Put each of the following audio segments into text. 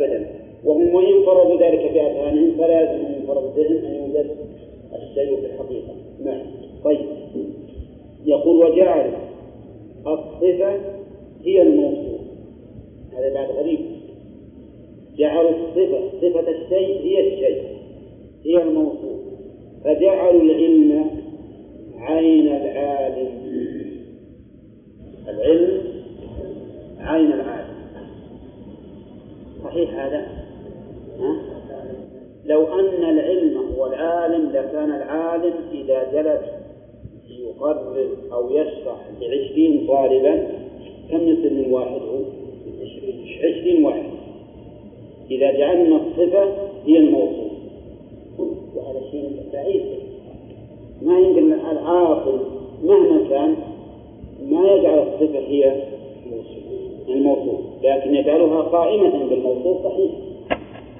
أبدا. وهم وإن فرضوا ذلك بأذهانهم؟ فلا يلزم من فرض بهم أن يوجد الشيء في الحقيقة. نعم. طيب. يقول وجعل الصفة هي الموصوف. هذا بعد غريب. جعلوا الصفة صفة الشيء هي الشيء هي الموصوف. فجعلوا العلم عين العالم. العلم عين العالم. صحيح هذا؟ ها؟ لو أن العلم هو العالم لكان العالم إذا جلس يقرر أو يشرح لعشرين طالبا كم يصير من واحد هو؟ عشرين واحد إذا جعلنا الصفة هي الموصوف وهذا شيء بعيد ما يمكن العاقل مهما كان ما يجعل الصفة هي الموصوف لكن يجعلها قائمة بالموصوف صحيح.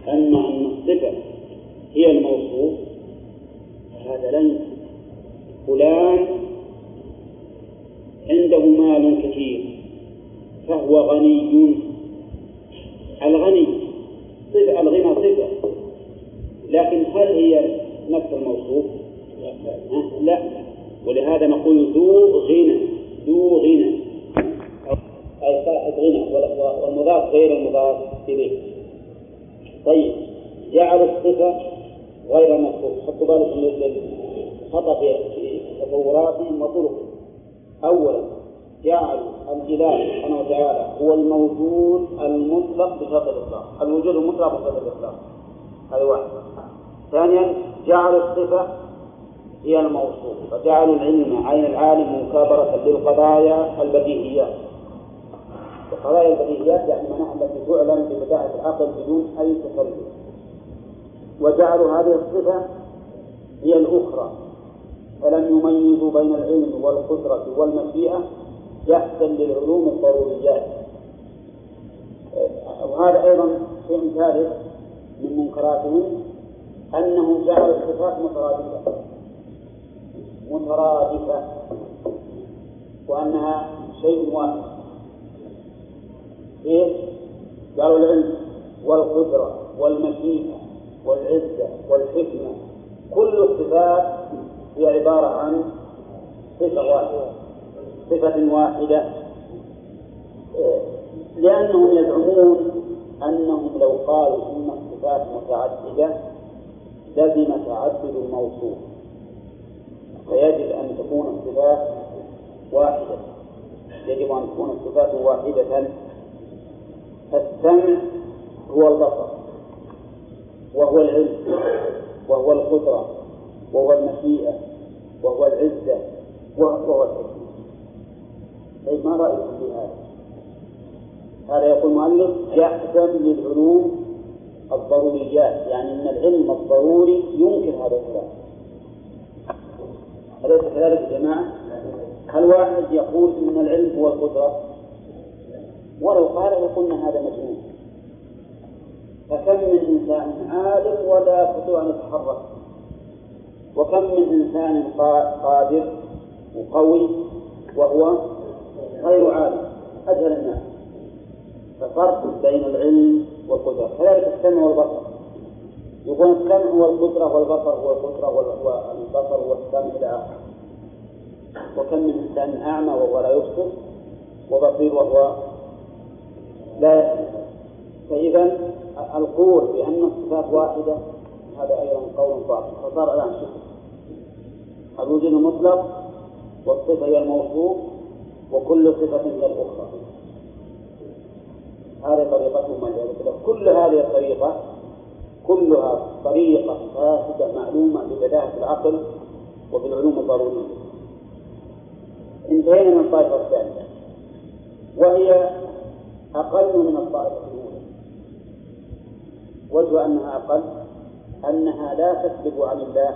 أما أن الصفة هي الموصوف فهذا يمكن. فلان عنده مال كثير فهو غني. الغني صفة الغنى صفة. لكن هل هي نفس الموصوف؟ لا. ولهذا نقول ذو غنى ذو غنى. أي صاحب غنى والمضاف غير المضاف إليه. طيب جعل الصفة غير مصروف حطوا بالكم للخطأ في تصوراتهم وطرقهم أولا جعل الإله سبحانه وتعالى هو الموجود المطلق بشرط الإطلاق. الوجود المطلق بشرط الإطلاق. هذا واحد. ثانيا جعل الصفة هي الموصوف. فجعلوا العلم عين العالم مكابرة للقضايا البديهيات القضايا البديهيات يعني معناها التي تعلم ببداهة العقل بدون أي تكلف وجعلوا هذه الصفة هي الأخرى. فلم يميزوا بين العلم والقدرة والمشيئة جهدا للعلوم الضروريات. وهذا أيضا شيء ثالث من منكراتهم أنهم جعلوا الصفات مترادفة. مترادفة. وأنها شيء واحد. إيه؟ قالوا العلم والقدرة والمشيئة والعزة والحكمة كل الصفات هي عبارة عن صفة واحدة صفة واحدة لأنهم يزعمون أنهم لو قالوا إن الصفات متعددة لزم تعدد الموصوف فيجب أن تكون الصفات واحدة يجب أن تكون الصفات واحدة السمع هو البصر وهو العلم وهو القدرة وهو المشيئة وهو العزة وهو الحكمة طيب ما رأيكم في هذا؟ هذا يقول المؤلف يحكم للعلوم الضروريات يعني أن العلم الضروري ينكر هذا الكلام أليس كذلك يا جماعة؟ هل واحد يقول إن العلم هو القدرة؟ ولو قال لقلنا هذا مجنون. فكم من إنسان عالم ولا يستطيع أن يتحرك؟ وكم من إنسان قادر وقوي وهو غير عالم أجهل الناس. ففرق بين العلم والقدرة. كذلك السمع والبصر. يقول السمع والقدرة والبصر هو القدرة والبصر والسمع إلى آخره. وكم من إنسان أعمى وهو لا يبصر وبصير وهو لا. فإذا القول بأن الصفات واحدة هذا أيضا قول باطل فصار الآن شكر. الوجود المطلق والصفة هي الموصوف وكل صفة هي الأخرى. هذه طريقتهم كل هذه الطريقة كلها طريقة فاسدة معلومة ببداهة العقل وبالعلوم الضرورية. انتهينا من الطائفة الثانية. وهي أقل من الطائفة الأولى وجه أنها أقل أنها لا تسلب عن الله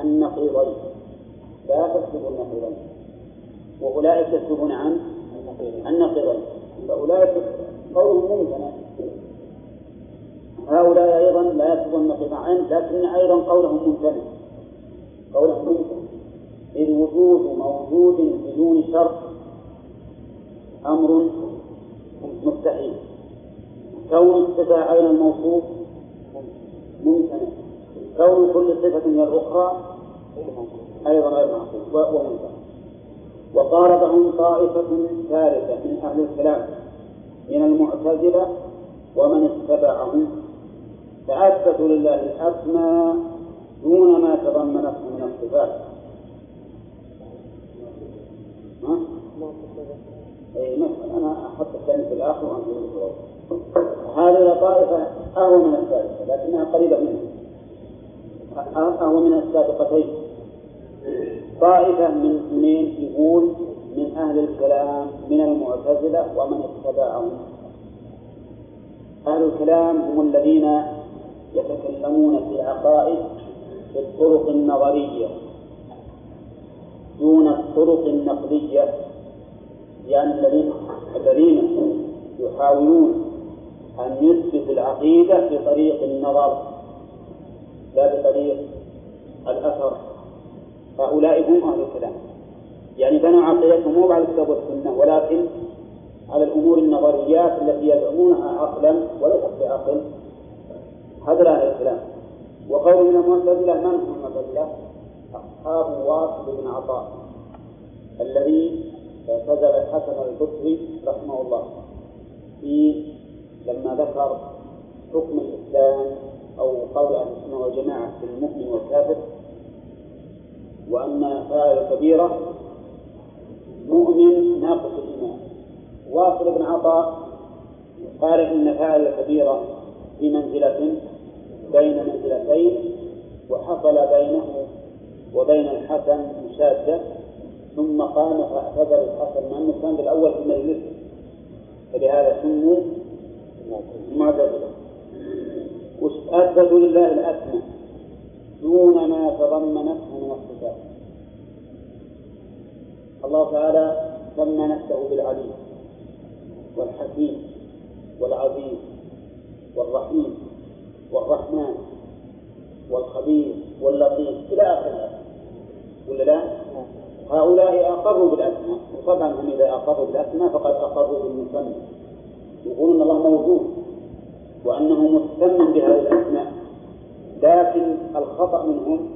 النقيضين. لا تسلب النقيضين. وأولئك يسلبون عن النقيضين. فأولئك قولهم ممتنع هؤلاء أيضا لا يسلبون النقيضين لكن أيضا قولهم ممتنع قولهم ممتنع إذ وجود موجود بدون شرط. أمر مستحيل. كون الصفة عين الموصوف؟ ممتنع كون كل صفة من الأخرى؟ أيضا غير معقول. وممتنع وقاربهم طائفة ثالثة من أهل الكلام من المعتزلة ومن اتبعهم. فأثبتوا لله الأسماء دون ما تضمنته من الصفات. مثلا أنا أحط الثاني في الآخر وأنت هذه طائفة أهوى من الثالثة لكنها قريبة منها أهوى من السابقتين. طائفة من منين يقول من أهل الكلام من المعتزلة ومن اتبعهم. أهل الكلام هم الذين يتكلمون في عقائد في الطرق النظرية دون الطرق النقدية. يعني الذين الذين يحاولون أن يثبتوا العقيدة بطريق النظر لا بطريق الأثر. هؤلاء هم أهل الكلام. يعني بنوا عقيدتهم مو على الكتاب والسنة ولكن على الأمور النظريات التي يزعمونها عقلا وليست بعقل. هذا أهل الكلام. وقول من المعتزلة من هم المعتزلة؟ أصحاب واصل بن عطاء الذي اعتزل الحسن البصري رحمه الله. في لما ذكر حكم الإسلام أو قول أهل السنة والجماعة في المؤمن والكافر وأن فاعل الكبيرة مؤمن ناقص الإيمان. واصل بن عطاء قال إن فاعل الكبيرة في منزلة بين منزلتين وحصل بينه وبين الحسن مشادة ثم قام فاعتذر الحسن مع أنه كان بالأول في مجلس فلهذا سموا معتزلة أثبتوا لله الأسماء دون ما تضمنته من الصفات الله تعالى سمى نفسه بالعليم والحكيم والعزيز والرحيم والرحمن والخبير واللطيف إلى آخره ولا لا؟ هؤلاء أقروا بالأسماء. وطبعا هم إذا أقروا بالأسماء فقد أقروا بالمسمى. يقولون الله موجود وأنه مستمن بهذه الأسماء. لكن الخطأ منهم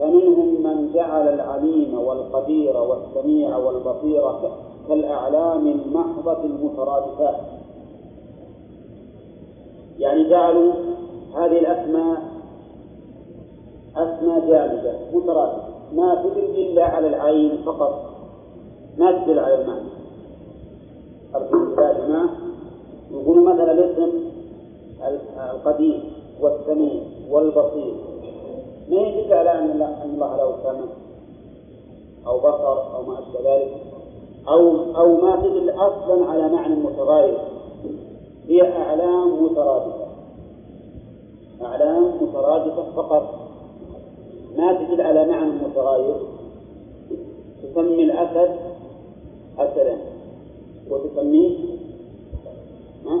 فمنهم من جعل العليم والقدير والسميع والبصير كالأعلام المحضة المترادفات. يعني جعلوا هذه الأسماء أسماء جامدة مترادفة. ما تدل إلا على العين فقط. ما تدل على المعنى. أرجو جماعة يقولون مثلا الاسم القديم والسميع والبصير. ما يدل على أن الله, له سمع أو بصر أو ما أشبه ذلك؟ أو أو ما تدل أصلا على معنى متغير. هي أعلام مترادفة. أعلام مترادفة فقط. ما تدل على معنى متغير تسمي الأسد أسدا. وتسميه؟ ها؟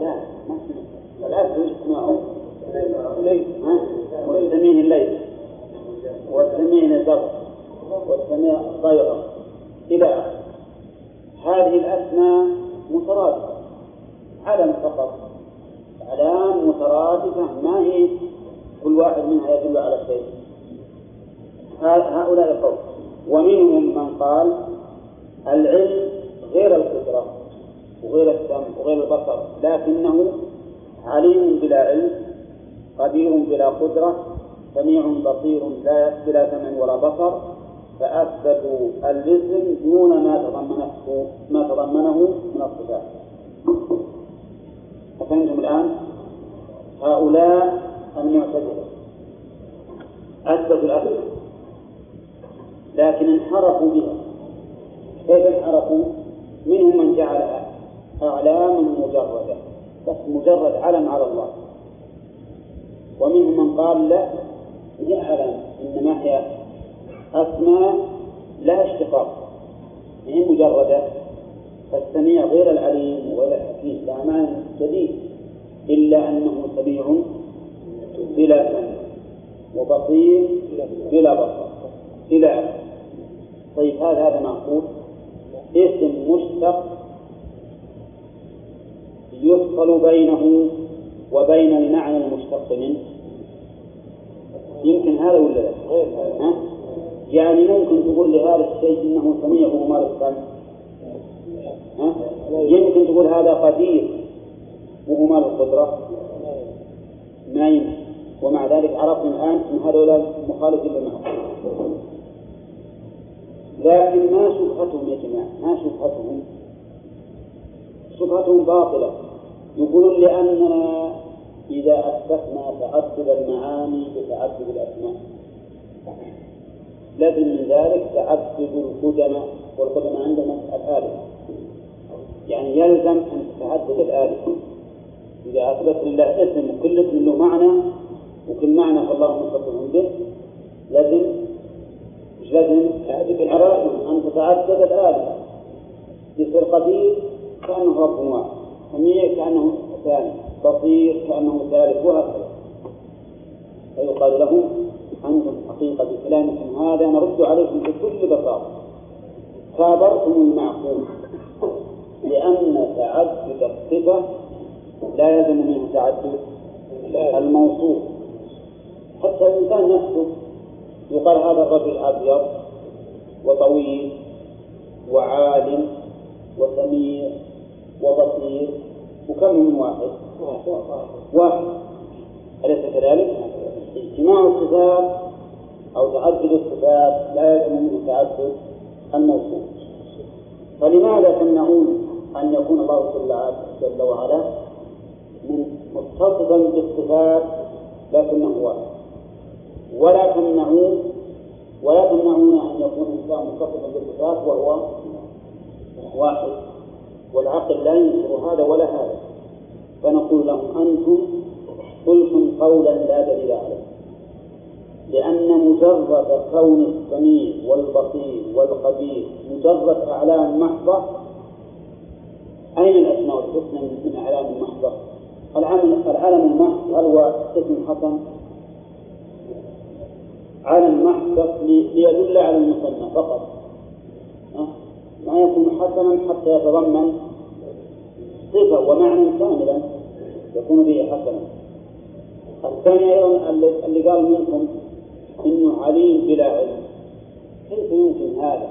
لا ما الأسد وش اسمه؟ وتسميه الليل. وتسميه الزغر وتسميه الطيرة إلى آخره هذه الأسماء مترادفة علم فقط أعلام مترادفة ما هي كل واحد منها يدل على شيء هؤلاء القوم ومنهم من قال العلم غير القدرة وغير السمع وغير البصر لكنه عليم بلا علم قدير بلا قدرة بصير لا بلا سمع ولا بصر فأثبتوا الجسم دون ما تضمنته ما تضمنه من الصفات أفهمتم الآن؟ هؤلاء المعتزلة أثبتوا الأسماء لكن انحرفوا بها كيف انحرفوا؟ منهم من جعلها أعلاما مجردة بس مجرد علم على الله ومنهم من قال لا هي أعلام إنما هي أسماء لها اشتقاق هي مجردة. فالسميع غير العليم وغير الحكيم لا معنى جديد إلا أنه سميع بلا سمع وبصير بلا بصر آخره طيب هذا هذا معقول؟ اسم مشتق يفصل بينه وبين المعنى المشتق منه. يمكن هذا ولا لا؟ ها؟ يعني ممكن تقول لهذا الشيء إنه سميع ومال السمع ها؟ يمكن تقول هذا قدير وهو مال القدرة. ما يمكن. ومع ذلك عرفنا الآن أن هذول مخالفين للمعقول لكن ما شبهتهم يا جماعة؟ ما شبهتهم؟ شبهتهم باطلة. يقولون لأننا إذا أثبتنا تعدد المعاني بتعدد الأسماء. لازم من ذلك تعدد القدماء. والقدماء عندنا الآلهة. يعني يلزم أن تتعدد الآلهة. إذا أثبت لله اسم وكل اسم له معنى وكل معنى فالله متصف به لازم مش لازم العراقي أن تتعدد الآلهة. يصير قدير كأنه رب واحد سميع كأنه ثاني. بصير كأنه ثالث وهكذا فيقال لهم أنتم حقيقة بكلامكم هذا نرد عليكم بكل بساطة. كابرتم المعقول لأن تعدد الصفة لا يلزم منه تعدد الموصوف. حتى الإنسان نفسه يقال هذا الرجل أبيض وطويل وعالم وسميع وبصير وكم من واحد؟ واحد. أليس كذلك؟ اجتماع الصفات أو تعدد الصفات لا يلزم منه تعدد الموصوف فلماذا تمنعون أن يكون الله جل وعلا متصفا بالصفات لكنه واحد؟ ولا تمنعون ولا تمنعون أن يكون الإنسان متصفا بالصفات وهو واحد. والعقل لا ينكر هذا ولا هذا. فنقول لهم أنتم قلتم قولا لا دليل عليه. لأن مجرد كون السميع والبصير والخبير مجرد أعلام محضة. أين الأسماء الحسنى من أعلام المحضة؟ العالم العالم المحض هل هو اسم حسن؟ علم محض ليدل على المسمى فقط. ما يكون حسنا حتى يتضمن صفة ومعنى كاملا. يكون به حسنا الثاني أيضا اللي قال منكم إنه عليم بلا علم. كيف يمكن هذا؟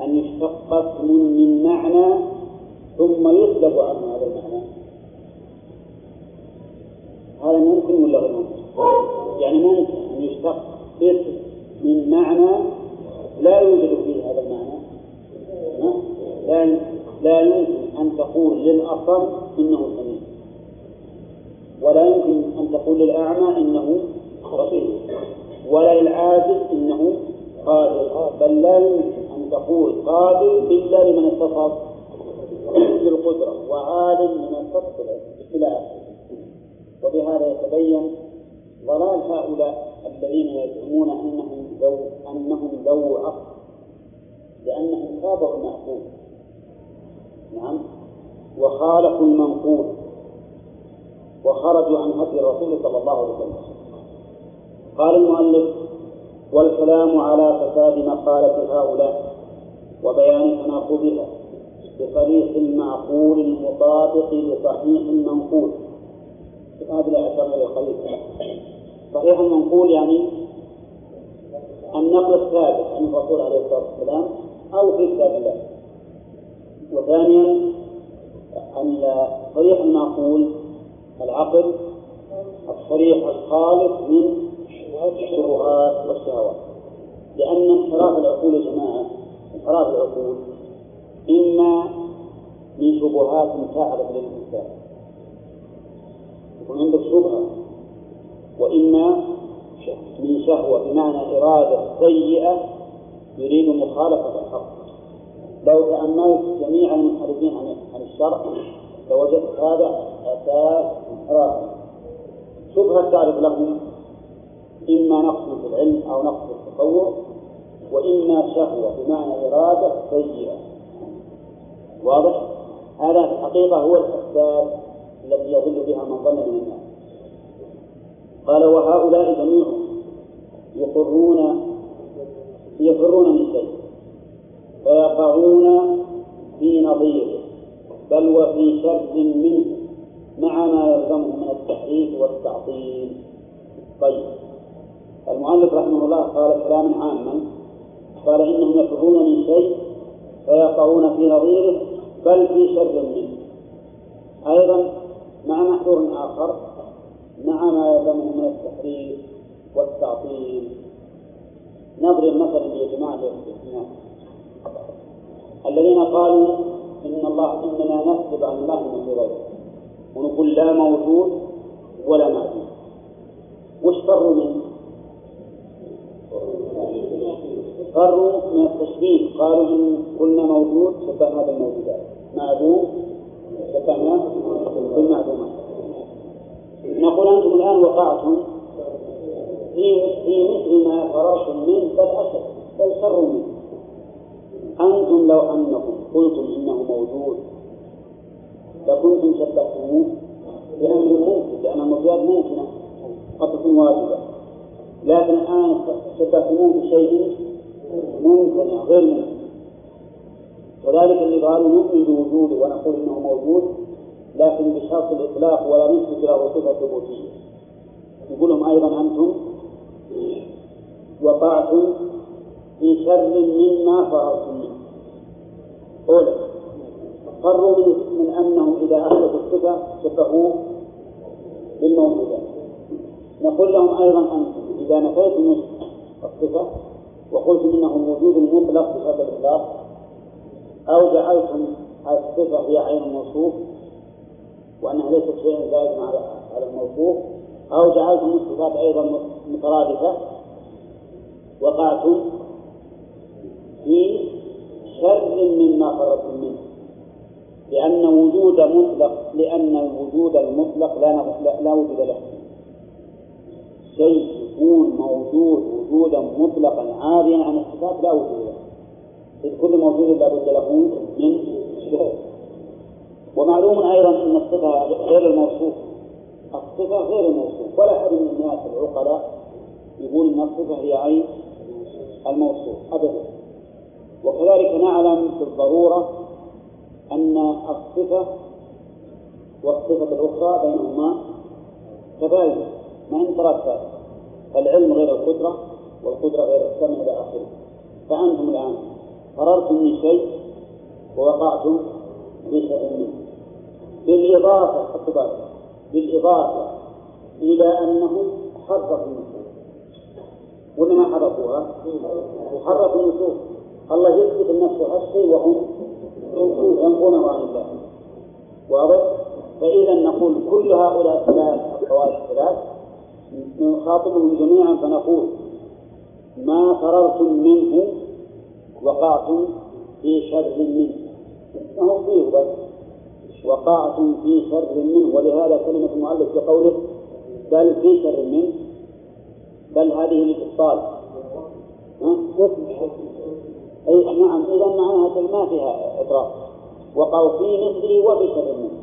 أن يشتق اسم من معنى ثم يسلب عنه هذا المعنى. هذا ممكن ولا غير ممكن؟ يعني ممكن أن يشتق اسم من معنى لا يوجد فيه هذا المعنى. لا لا يمكن أن تقول للأصم إنه سميع. ولا يمكن أن تقول للأعمى إنه بصير ولا للعاجز إنه قادر بل لا يمكن أن تقول قادر إلا لمن اتصف بالقدرة وعالم لمن اتصف آخره وبهذا يتبين ضلال هؤلاء الذين يزعمون أنهم ذو أنهم ذو عقل لأنهم خابروا المعقول. نعم. وخالفوا المنقول. وخرجوا عن هدي الرسول صلى الله عليه وسلم. قال المؤلف والكلام على فساد مقالة هؤلاء وبيان تناقضها بصريح المعقول المطابق لصحيح المنقول هذه الأعشار للخليل صحيح المنقول يعني النقل الثابت عن الرسول عليه الصلاة والسلام أو في كتاب الله. وثانيا أن صريح المعقول العقل الصريح الخالص من الشبهات والشهوات. لأن انحراف العقول يا جماعة انحراف العقول إما من شبهات تعرض للإنسان. يكون عندك شبهة وإما من شهوة بمعنى إرادة سيئة يريد مخالفة الحق. لو تأملت جميع المنحرفين عن الشرع لوجدت هذا انحراف شبهة تعرف لهم إما نقص في العلم أو نقص في التصور وإما شهوة بمعنى إرادة سيئة. واضح؟ هذا في الحقيقة هو الأسباب التي يضل بها من ظن من الناس. قال وهؤلاء جميعهم يقرون يفرون من شيء فيقعون في نظيره بل وفي شر منه. مع ما يلزمه من التحريف والتعطيل. طيب. المؤلف رحمه الله قال كلاما عاما قال إنهم يفرون من شيء فيقعون في نظيره بل في شر منه. أيضا مع محذور آخر مع ما يلزمه من التحريف والتعطيل. نضرب مثلا يا جماعة الاستثناء الذين قالوا إن الله إننا نكذب عن الله من غيره ونقول لا موجود ولا معدوم وش فروا منه؟ فروا من التشبيه؟ قالوا إن قلنا موجود شبهنا بالموجودات. معدوم شبهنا بالمعدومات. نقول أنتم الآن وقعتم في في مثل ما فررتم منه بل أشد بل شر منه. أنتم لو أنكم قلتم إنه موجود لكنتم شبهتموه بأمر ممكن لأن الموجودات ممكنة قد تكون واجبة. لكن الآن شبهتموه بشيء ممكن غير ممكن. كذلك اللي قالوا نؤمن بوجوده ونقول إنه موجود لكن بشرط الإطلاق ولا نثبت له صفة ثبوتية. يقول لهم أيضا أنتم وقعتم في شر مما فررتم منه. فروا من, أنهم إذا أثبتوا الصفة شبهوه بالموجودات نقول لهم أيضا أنتم إذا نفيتم الصفة وقلتم إنه موجود مطلق بشرط الإطلاق أو جعلتم الصفة هي عين الموصوف وأنها ليست شيئا زائدا على الموصوف أو جعلتم الصفات أيضا مترادفة وقعتم في شر مما فرطتم منه. لأن وجود مطلق لأن الوجود المطلق لا لا وجود له. شيء يكون موجود وجودا مطلقا عاريا عن الصفات لا وجود له. إذ كل موجود لا بد له من شبه ومعلوم أيضا أن الصفة غير الموصوف. الصفة غير الموصوف. ولا أحد من الناس العقلاء يقول أن الصفة هي عين الموصوف. أبدا. وكذلك نعلم بالضرورة أن الصفة والصفة الأخرى بينهما تباين ما إن ترتب فالعلم غير القدرة والقدرة غير السمع إلى آخره. فأنتم الآن؟ فررتم من شيء ووقعتم في شيء منه. بالإضافة بالإضافة إلى أنهم حرفوا النصوص ولا ما حرفوها؟ حرفوا النصوص الله يثبت لنفسه هالشيء وهم ينفونه عن الله واضح؟ فإذا نقول كل هؤلاء الثلاث الطوائف الثلاث نخاطبهم جميعا فنقول ما فررتم منه وقعتم في شر منه ما هو فيه بس وقعتم في شر منه ولهذا كلمة المؤلف بقوله بل في شر منه بل هذه للإبطال أي نعم إذا معناها ما فيها إطراف وقعوا في مثله وفي شر منه.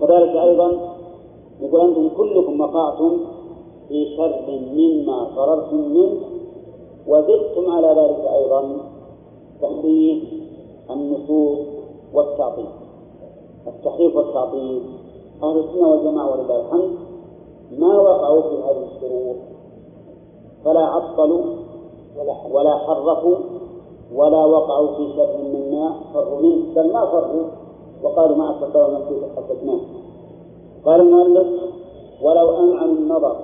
كذلك أيضا يقول أنتم كلكم وقعتم في شر مما فررتم منه وزدتم على ذلك أيضا تحريف النصوص والتعطيل. التحريف والتعطيل. أهل السنة والجماعة ولله الحمد ما وقعوا في هذه الشرور فلا عطلوا ولا حرفوا ولا وقعوا في شر مما فروا منه بل ما فروا وقالوا ما أستطاعوا نفسي حسبناه قال المؤلف ولو أمعنوا النظر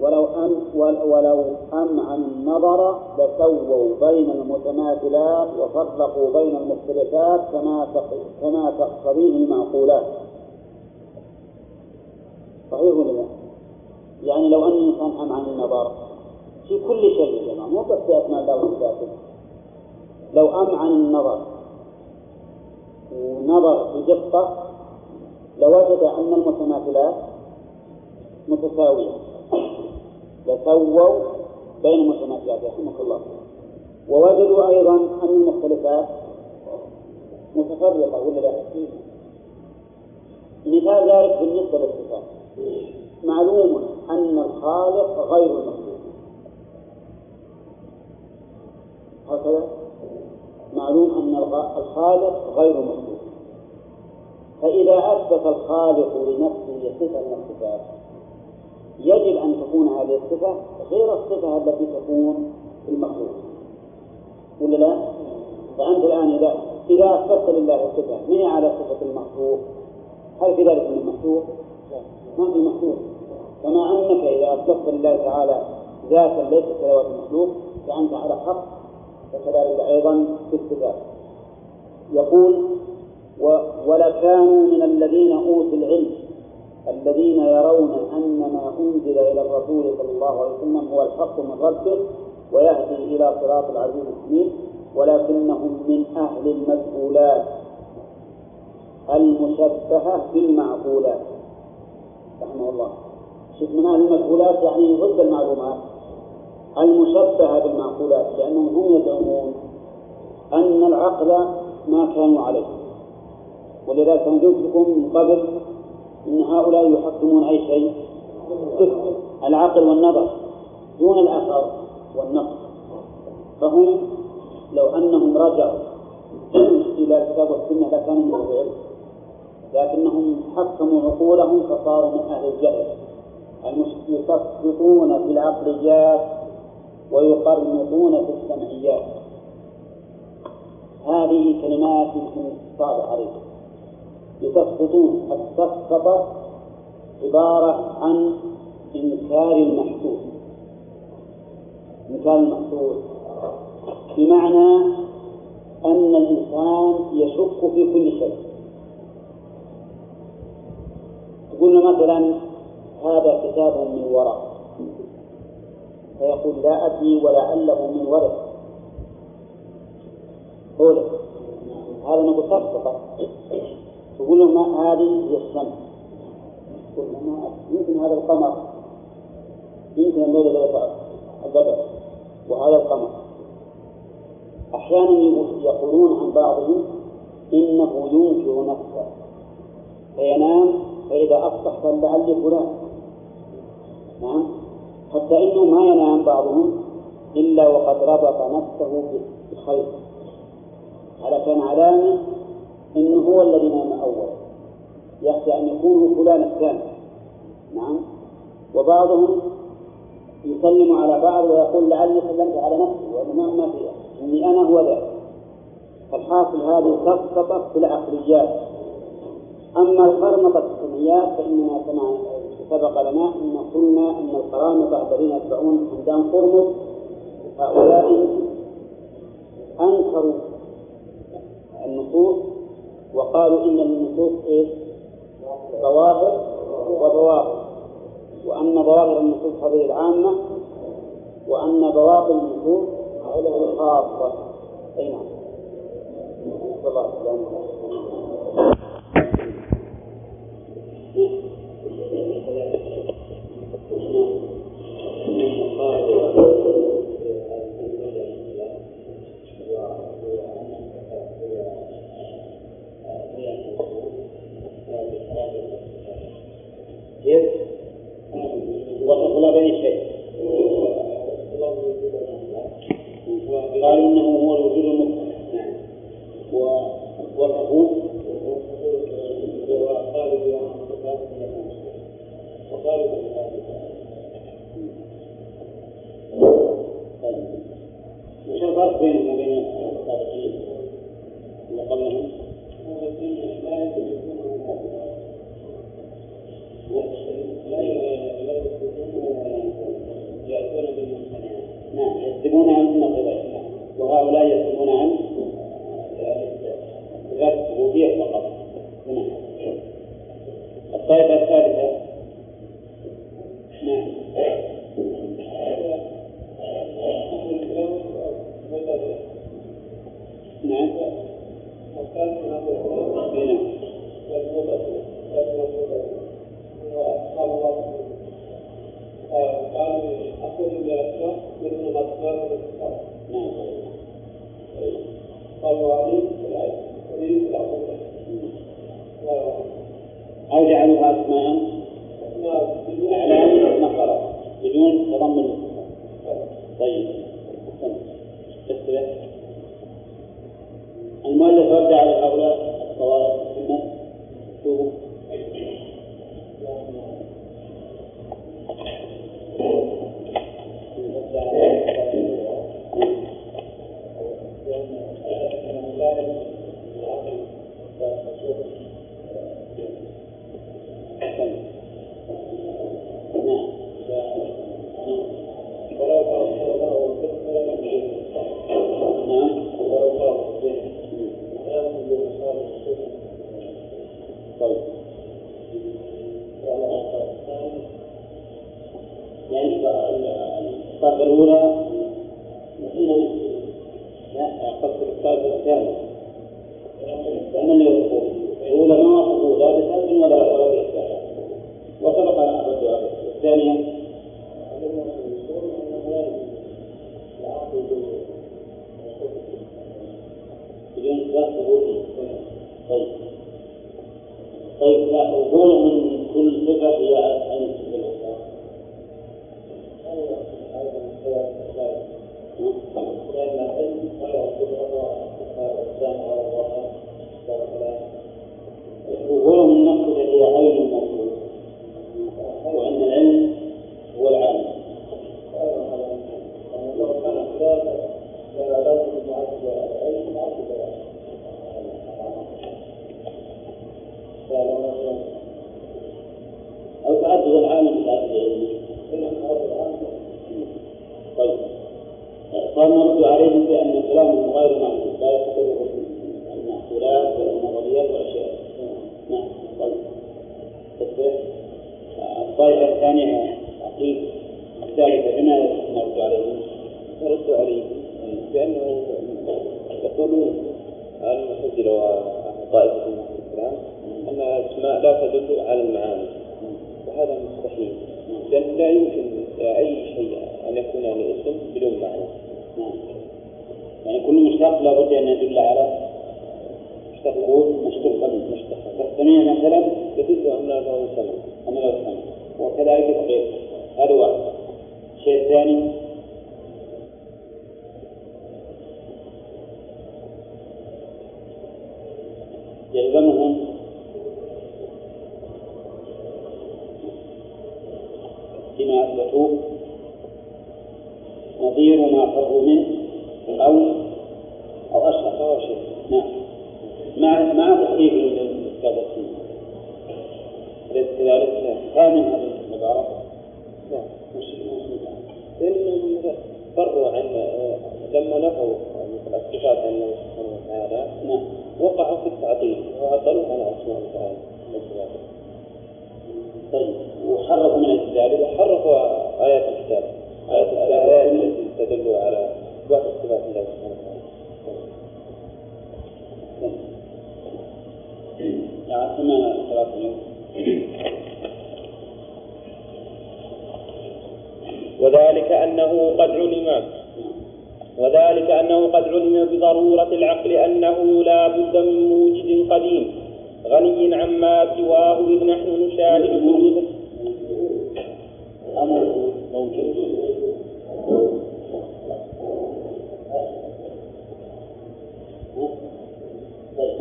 ولو أم ولو أمعنوا النظر لسووا بين المتماثلات وفرقوا بين المختلفات كما كما تقتضيه المعقولات صحيح ولا لا؟ يعني لو أن الإنسان أمعن النظر في كل شيء يا جماعة مو بس في الله وصفاته لو أمعن النظر ونظر بدقة لوجد أن المتماثلات متساوية. لسووا بين المتماثلات رحمك الله. ووجدوا أيضا أن المختلفات متفرقة ولا لا؟ مثال ذلك بالنسبة للصفات. معلوم أن الخالق غير المخلوق. هكذا معلوم أن الخالق غير مخلوق فإذا أثبت الخالق لنفسه صفة من الصفات يجب أن تكون هذه الصفة غير الصفة التي تكون في المخلوق ولا لا؟ فأنت الآن إذا إذا أثبت لله صفة من على صفة المخلوق هل في ذلك من المخلوق؟ ما في مخلوق كما أنك إذا أثبت لله تعالى ذاتا ليست كذوات المخلوق فأنت على حق وكذلك أيضا في الصفات. يقول ولكانوا من الذين أوتوا العلم الذين يرون أن ما أنزل إلى الرسول صلى الله عليه وسلم هو الحق من ربه ويهدي إلى صراط العزيز الحميد ولكنهم من أهل المسؤولات المشبهة بالمعقولات. رحمه الله. شوف من أهل المسؤولات يعني ضد المعلومات. المشبهة بالمعقولات لأنهم هم يزعمون أن العقل ما كانوا عليه. ولذلك لكم من قبل أن هؤلاء يحكمون أي شيء. العقل والنظر دون الأثر والنقل فهم لو أنهم رجعوا إلى الكتاب والسنة لكانوا من العلم لكنهم حكموا عقولهم فصاروا من أهل الجهل. يسقطون في العقليات ويقرنطون في السمعيات. هذه كلمات يمكن صعبة عليكم يسقطون السقط عبارة عن إنكار المحسوس. إنكار المحسوس. بمعنى أن الإنسان يشك في كل شيء. تقول مثلا هذا كتاب من ورق فيقول لا أدري ولعله من ورق قوله هذا نقول سقط تقول ما هذه هي الشمس يمكن هذا القمر. يمكن الليل ليلة البدر. وهذا القمر. أحيانا يقولون عن بعضهم إنه ينكر نفسه. فينام فإذا أصبح لعلي فلان. نعم. حتى إنه ما ينام بعضهم إلا وقد ربط نفسه بخير. على كان علامة إنه هو الذي نام أولا يخشى أن يكون فلان الثاني. نعم. وبعضهم يسلم على بعض ويقول لعلي سلمت على نفسي وأنا ما فيها إني أنا هو ذاك الحاصل هذه تسقط في العقليات. أما القرمطة في السمعيات فإننا كما سبق لنا أن قلنا أن القرامطة الذين يتبعون حمدان قرمط هؤلاء أنكروا النصوص وقالوا إن النصوص إيش؟ ظواهر وبواطن. وأن ظواهر النصوص هذه العامة وأن بواطن النصوص الخاصة. أي نعم. الله طيب يعني الطاقة الأولى لا قصد الطاقة الثانية وذلك أنه قد علم بضرورة العقل أنه لا بد من موجد قديم غني عما سواه إذ نحن نشاهد الأمر موجود طيب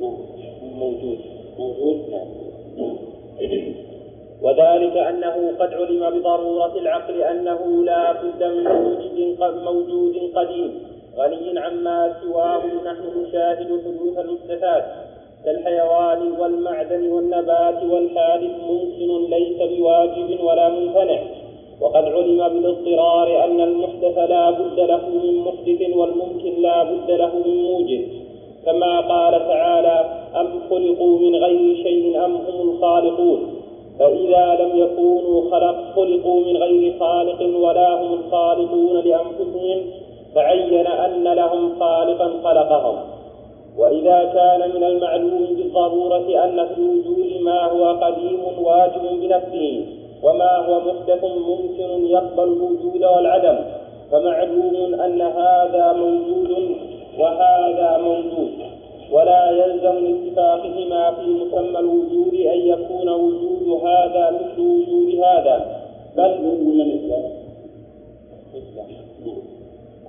نعم موجود موجود نعم وذلك أنه قد علم بضرورة العقل أنه لا بد من موجود موجود قديم. غني عما سواه نحن نشاهد حدوث المحدثات. كالحيوان والمعدن والنبات والحادث ممكن ليس بواجب ولا ممتنع وقد علم بالاضطرار أن المحدث لا بد له من محدث والممكن لا بد له من موجد. كما قال تعالى أم خلقوا من غير شيء أم هم الخالقون. فإذا لم يكونوا خلق خلقوا من غير خالق ولا هم الخالقون لأنفسهم فعين أن لهم خالقا خلقهم. وإذا كان من المعلوم بالضرورة أن في الوجود ما هو قديم واجب بنفسه وما هو محدث ممكن يقبل الوجود والعدم فمعلوم أن هذا موجود وهذا موجود. ولا يلزم من اتفاقهما في مسمى الوجود أن يكون وجود هذا مثل وجود هذا. بل ولا مثله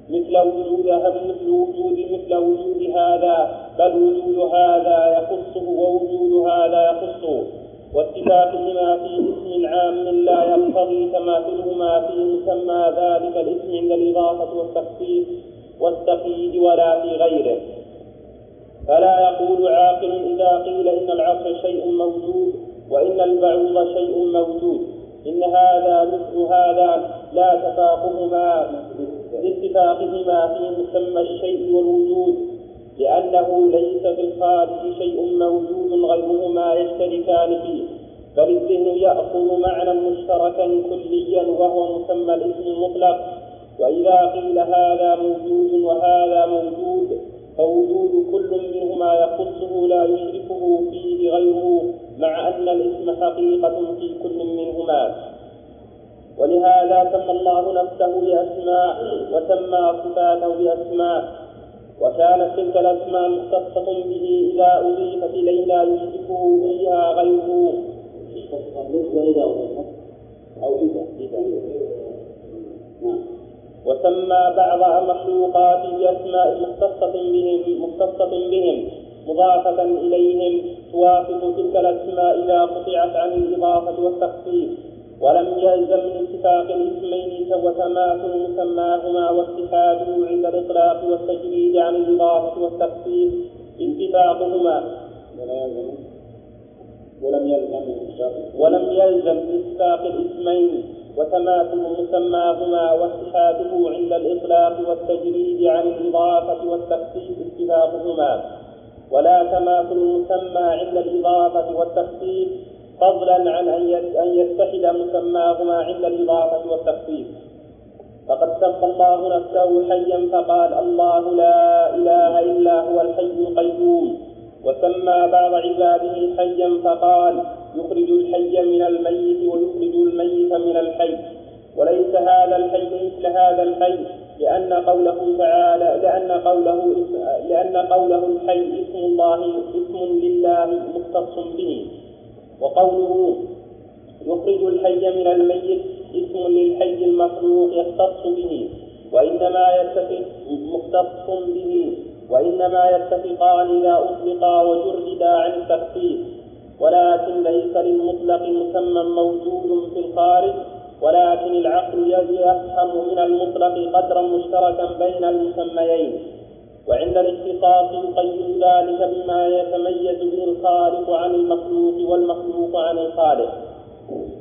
مثل وجود مثل وجود مثل وجود هذا. بل وجود هذا يخصه ووجود هذا يخصه. واتفاقهما في اسم عام لا يقتضي تماثلهما في مسمى ذلك الاسم عند الإضافة والتخصيص والتقييد ولا في غيره. فلا يقول عاقل إذا قيل إن العصر شيء موجود وإن البعوض شيء موجود. إن هذا مثل هذا لا تفاقهما لاتفاقهما في مسمى الشيء والوجود لأنه ليس في الخارج شيء موجود غير يشتركان فيه بل الذهن يأخذ معنى مشتركا كليا وهو مسمى الاسم المطلق. وإذا قيل هذا موجود وهذا موجود فوجود كل منهما يخصه لا يشركه فيه غيره مع أن الاسم حقيقة في كل منهما. ولهذا سمى الله نفسه بأسماء وسمى صفاته بأسماء. وكانت تلك الأسماء مختصة به إذا أضيفت إليه لا يشركه فيها غيره. أو إذا إذا. نعم. وسمى بعض مخلوقاته بأسماء مختصة بهم مختصة بهم مضافة إليهم توافق تلك الأسماء إذا قطعت عن الإضافة والتخصيص. ولم يلزم من اتفاق الاسمين وتماثل مسماهما واتحاده عند الإطلاق والتجريد عن الإضافة والتخصيص. اتفاقهما. ولم يلزم ولم يلزم اتفاق الاسمين. وتماثل مسماهما واتحاده عند الإطلاق والتجريد عن الإضافة والتخصيص اتفاقهما ولا تماثل المسمى عند الإضافة والتخصيص فضلا عن أن يتحد مسماهما عند الإضافة والتخصيص فقد سمى الله نفسه حيا فقال الله لا إله إلا هو الحي القيوم. وسمى بعض عباده حيا فقال يخرج الحي من الميت ويخرج الميت من الحي. وليس هذا الحي مثل هذا الحي لأن قوله تعالى لأن قوله لأن قوله الحي اسم الله اسم لله مختص به. وقوله يخرج الحي من الميت اسم للحي المخلوق يختص به. وإنما يتفق مختص به. وإنما يتفقان إذا أطلقا وجردا عن التخصيص ولكن ليس للمطلق مسمى موجود في الخارج ولكن العقل يفهم من المطلق قدرا مشتركا بين المسميين وعند الاختصاص يقيد ذلك بما يتميز به الخالق عن المخلوق والمخلوق عن الخالق.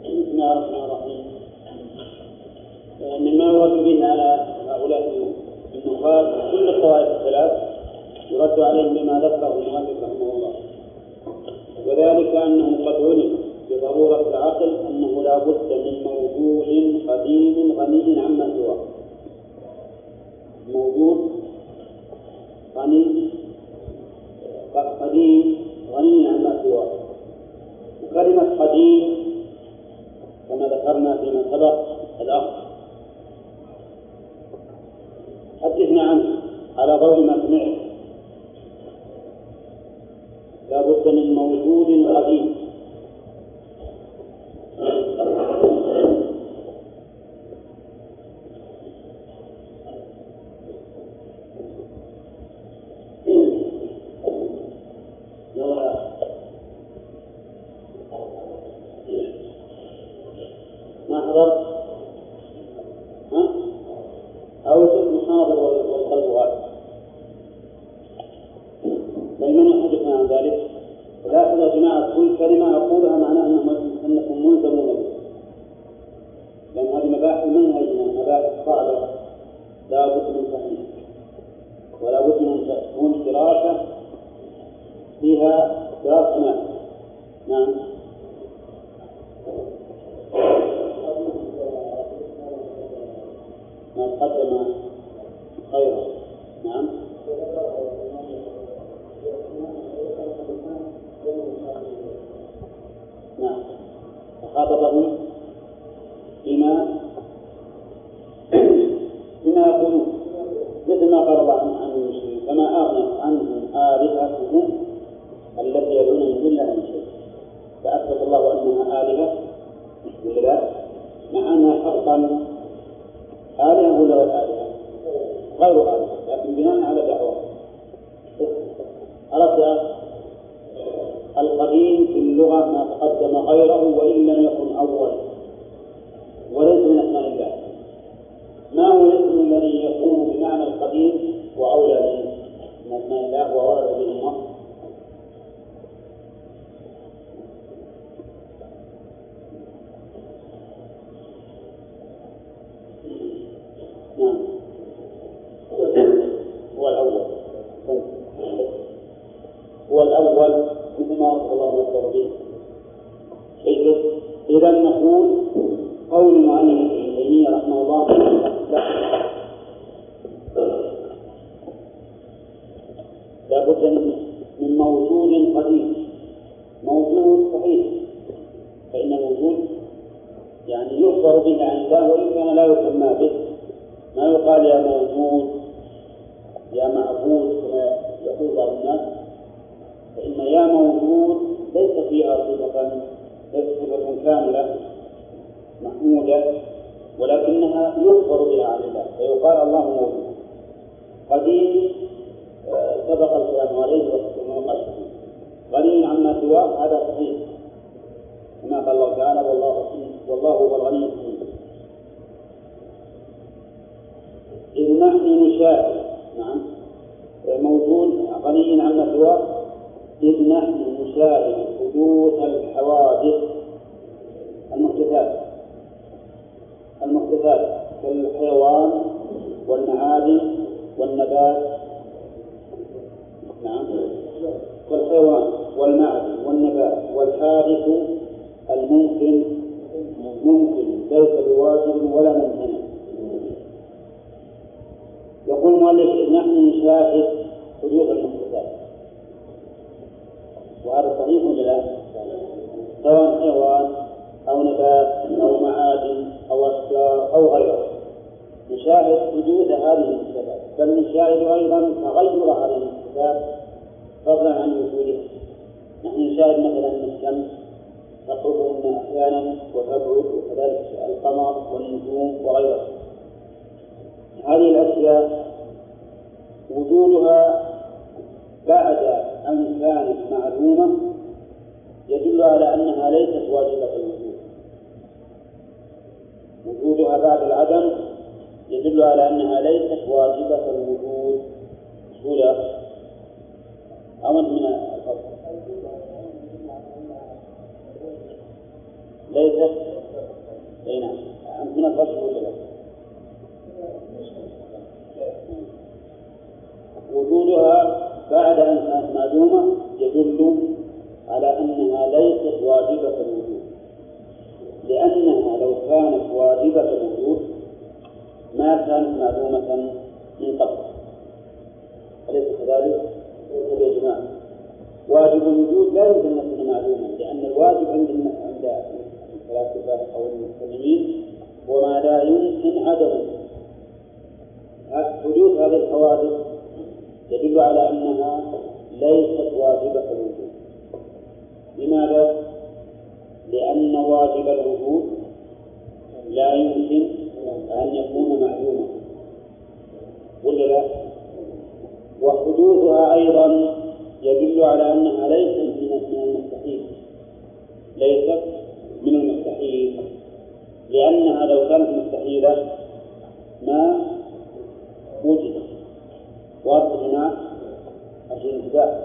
بسم الله الرحمن الرحيم. مما يرد به على هؤلاء النقاد كل الطوائف الثلاث يرد عليهم بما ذكره المؤلف رحمه الله. وذلك انه قد علم بضرورة العقل أنه لا بد من موجود قديم غني عما سواه. موجود غني قديم غني عما سواه وكلمة قديم كما ذكرنا فيما سبق الأخ حدثنا عنه على ضوء ما سمعت لا بد من موجود قديم ما حضر ها أو الاسم حاضر والقلب غائب بل من يحدثنا عن ذلك ولكن يا جماعة كل كلمة أقولها معناها أنكم ملزمون بها لأن هذه مباحث منهجنا مباحث صعبة لا بد من فهمها ولا بد من تكون دراسة فيها دراسة نعم. نعم قدم المؤلف نحن نشاهد حدوث المحدثات وهذا صحيح ولا لا؟ سواء حيوان أو نبات أو معادن أو أشجار أو غيره. نشاهد حدوث هذه المحدثات بل نشاهد أيضا تغير هذه المحدثات فضلا عن وجودها. نحن نشاهد مثلا الشمس تقرب منا أحيانا وتبعد وكذلك القمر والنجوم وغيرها هذه الأشياء وجودها بعد أن كانت معلومة يدل على أنها ليست واجبة الوجود. وجودها بعد العدم يدل على أنها ليست واجبة الوجود. سهولة أمد من الفضل. ليست. أي نعم. من الفصل ولا لا؟ وجودها بعد أن كانت معلومة يدل على أنها ليست واجبة الوجود. لأنها لو كانت واجبة الوجود ما كانت معلومة من قبل. أليس كذلك؟ يا جماعة. واجب الوجود لا يمكن أن يكون معلوما لأن الواجب عند عند الفلاسفة أو المسلمين هو ما لا يمكن عدمه. حدوث هذه الحوادث يدل على أنها ليست واجبة الوجود. لماذا؟ لأن واجب الوجود لا يمكن أن يكون معلوما. ولا لا؟ وحدوثها أيضا يدل على أنها ليست من المستحيل. ليست من المستحيل. لأنها لو كانت مستحيلة ما وجدت. واضح هنا؟ الانتباه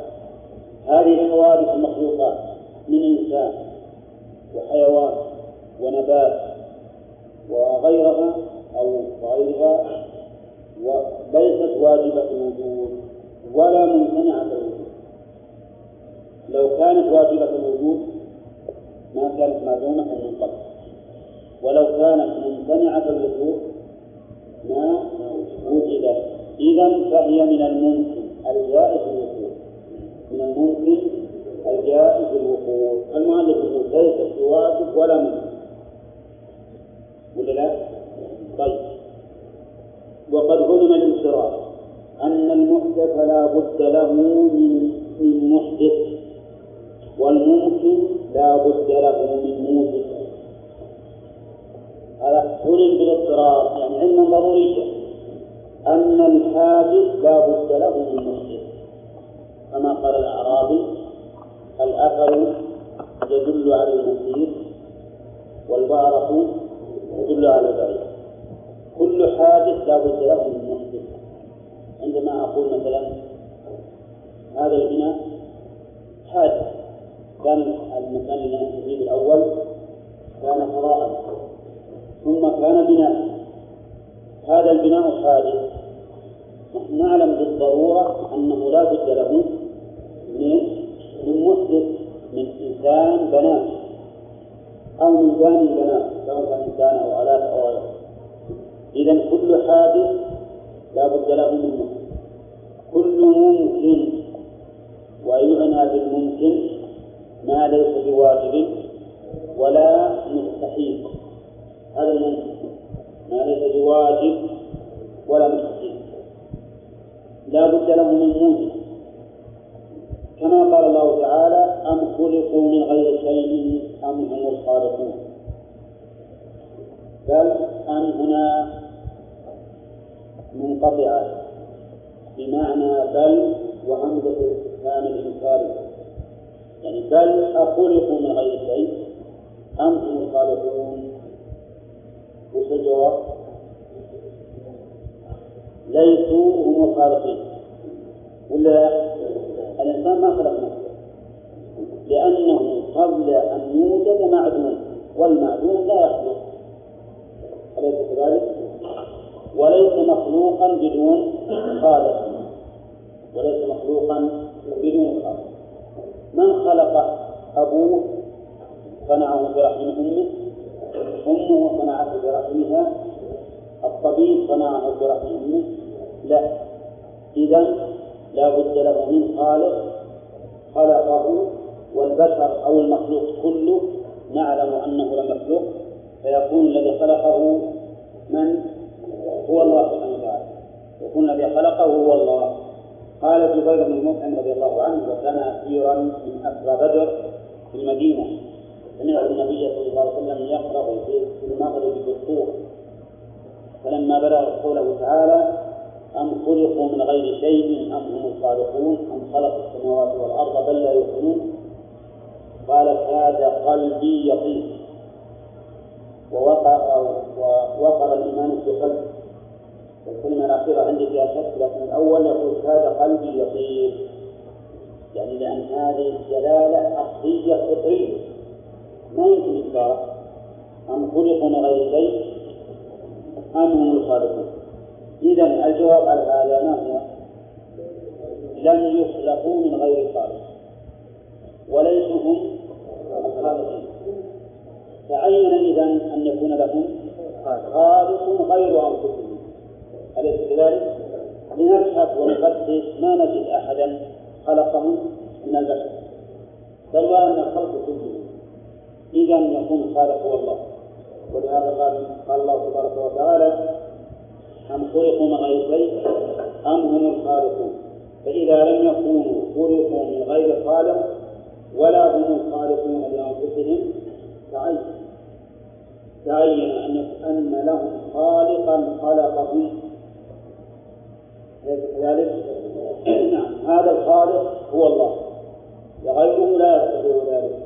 هذه الحوادث المخلوقات من إنسان وحيوان ونبات وغيرها أو غيرها وليست واجبة الوجود ولا ممتنعة الوجود. لو كانت واجبة الوجود ما كانت معلومة من قبل. ولو كانت ممتنعة الوجود ما وجدت إذا فهي من الممكن الجائز الوقوع. من الممكن الجائز الوقوع. المؤلف يقول ليست بواجب ولا ممكن. ولا لا؟ طيب. وقد علم الانصراف أن المحدث لا بد له من من محدث والممكن لا بد له من موجد هذا علم بالاضطرار يعني علما ضروريا أن الحادث لا بد له من محدث كما قال الأعرابي الأثر يدل على المسير والبارق يدل على البعيد كل حادث لا بد له من محدث عندما أقول مثلا هذا البناء حادث كان المكان نحن فيه الأول كان فراغا ثم كان بناء. هذا البناء حادث نحن نعلم بالضرورة أنه لا بد له من من محدث من إنسان بناه أو من بان البنات سواء كان إنسان أو آلات أو غيره. إذا كل حادث لا بد له من ممكن كل ممكن ويعنى بالممكن ما ليس بواجب ولا مستحيل. هذا الممكن. ما ليس بواجب ولا مستحيل. لا بد له من موجب كما قال الله تعالى أم خلقوا من غير شيء أم هم الخالقون. بل أم هنا منقطعة بمعنى بل وهمزة الاستفهام الإنكاري. يعني بل أخلقوا من غير شيء أم هم الخالقون؟ وش الجواب؟ ليسوا هم الخالقين ولا الإنسان ما خلق نفسه. لأنه قبل أن يوجد معدوم والمعدوم لا يخلق. أليس كذلك؟ وليس مخلوقا بدون خالق. وليس مخلوقا بدون خالق. من خلق أبوه صنعه برحم أمه أمه صنعته برحمها. الطبيب صنعه برحم أمه لا. إذا لا بد له من خالق خلقه والبشر أو المخلوق كله نعلم أنه لمخلوق فيكون الذي خلقه من؟ هو الله سبحانه وتعالى. يكون الذي خلقه هو الله. قال جبير بن مطعم رضي الله عنه وكان أسيرا من أسرى بدر في المدينة. سمعت النبي صلى الله عليه وسلم يقرأ في المغرب بالطور فلما بلغ قوله تعالى أم خلقوا من غير شيء أم هم الخالقون أم خلقوا السماوات والأرض بل لا يوقنون قال كاد قلبي يطير. ووقع ووقر الإيمان في قلبي. الكلمة الأخيرة عندي فيها شك لكن الأول يقول كاد قلبي يطير. يعني لأن هذه الدلالة أصلية فطرية. ما يمكن إنكارها أم خلقوا من غير شيء أم هم الخالقون إذا الجواب على هذا ما هو؟ لم يخلقوا من غير خالق وليسوا هم الخالقين. تعين إذا أن يكون لهم خالق غير أنفسهم؟ أليس كذلك؟ لنبحث ونفتش ما نجد أحدا خلقهم من البشر. بل وأن الخلق كله. إذا يكون الخالق هو الله. ولهذا قال الله تبارك وتعالى أم خلقوا من غير شيء أم هم الخالقون؟ فإذا لم يكونوا خلقوا من غير خالق ولا هم الخالقون لأنفسهم تعين. تعين أن أن لهم خالقا خلقهم. أليس كذلك؟ نعم. هذا الخالق هو الله. وغيره لا يستطيع ذلك.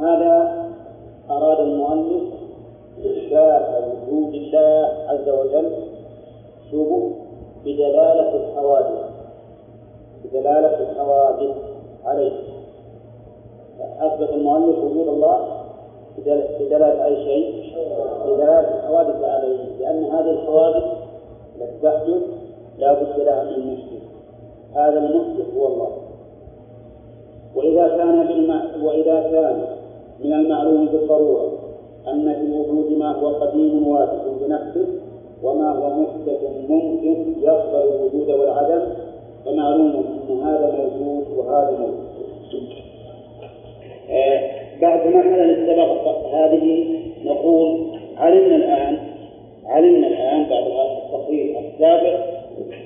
هذا أراد المؤلف إثبات وجود الله عز وجل شبه بدلالة الحوادث بدلالة الحوادث عليه. أثبت المؤلف وجود الله بدلالة أي شيء؟ بدلالة الحوادث عليه لأن هذه الحوادث التي تحدث لا بد لها من محدث هذا المحدث هو الله. وإذا كان بالمع... وإذا كان من المعلوم بالضرورة أن في الوجود ما هو قديم واجب بنفسه وما هو محدث ممكن يقبل الوجود والعدم فمعلوم أن هذا موجود وهذا موجود. آه بعد مرحلة السبق هذه نقول علمنا الآن علمنا الآن بعد هذا التقرير السابق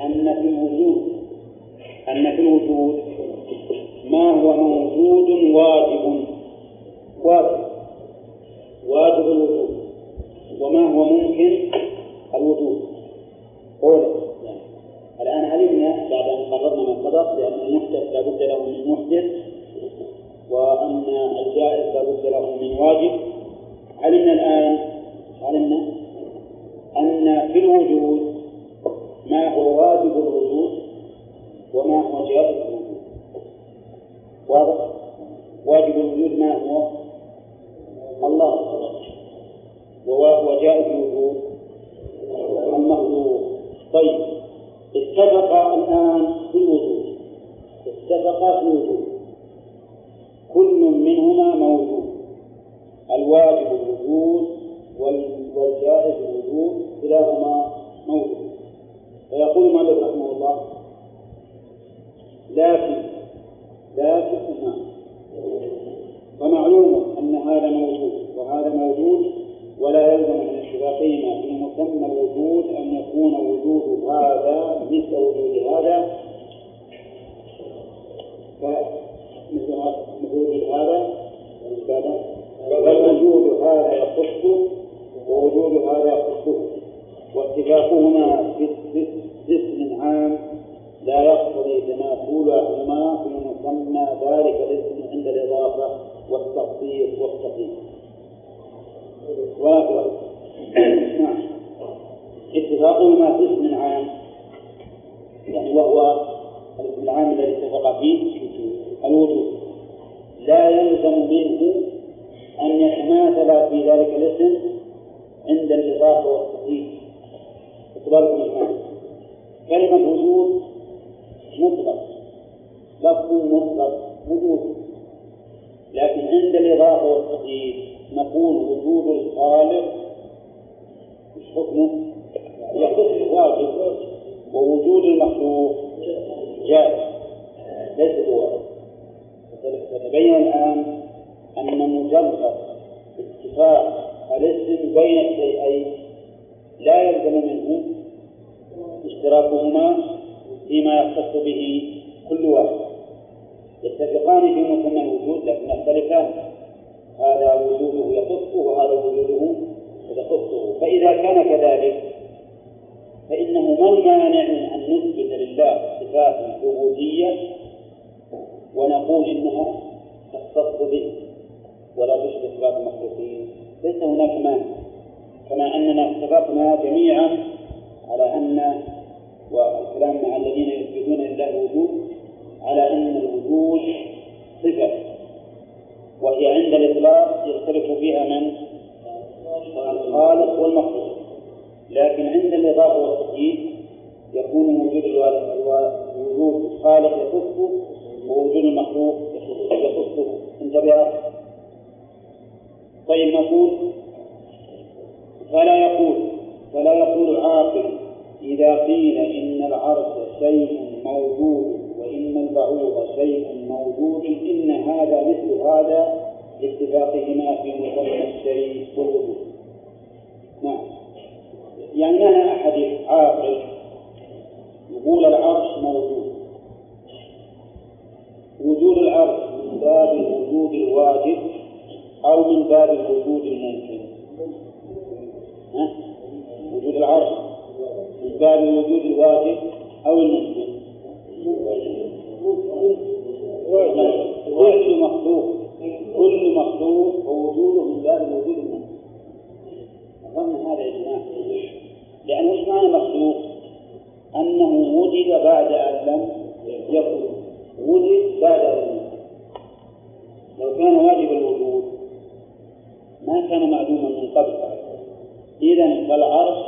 أن في الوجود أن في الوجود ما هو موجود واجب. واجب واجب الوجود وما هو ممكن؟ الوجود قوله يعني. الآن علمنا بعد أن قررنا ما سبق بأن المحدث لا بد له من محدث وأن الجائز لا بد له من واجب. علمنا الآن علمنا أن في الوجود ما هو واجب الوجود وما هو جائز الوجود واضح؟ واجب الوجود ما هو؟ الله. وجائز الوجود المخلوق طيب. هذا لاتفاقهما في مسمى الشيء والوجود نعم. يعني ما أحد عاقل يقول العرش موجود. وجود العرش من باب الوجود الواجب أو من باب الوجود الممكن. ها؟ وجود العرش من باب الوجود الواجب أو الممكن. كل مخلوق كل مخلوق ووجوده من باب الوجود الممكن أظن هذا يا جماعة. لأن وش معنى مخلوق؟ أنه وجد بعد أن لم يكن. وجد بعد أن لم لو كان واجب الوجود ما كان معدوما من قبل. إذا فالعرش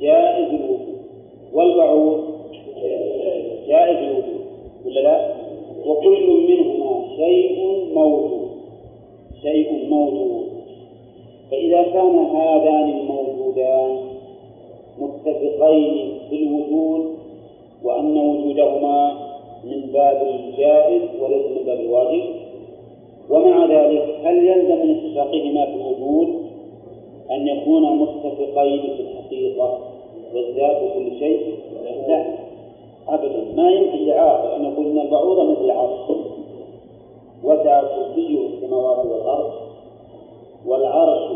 جائز الوجود والبعوض جائز الوجود ولا لا؟ وكل منهما شيء موجود. شيء موجود. فإذا كان هذان الموجودان متفقين في الوجود وأن وجودهما من باب الجائز وليس من باب الواجب ومع ذلك هل يلزم من اتفاقهما في الوجود أن يكونا متفقين في الحقيقة؟ والذات وكل شيء؟ لا. أبدا. ما يمكن لعاقل أن يقول أن البعوضة مثل العرش وسع كرسيه السماوات والأرض. والعرش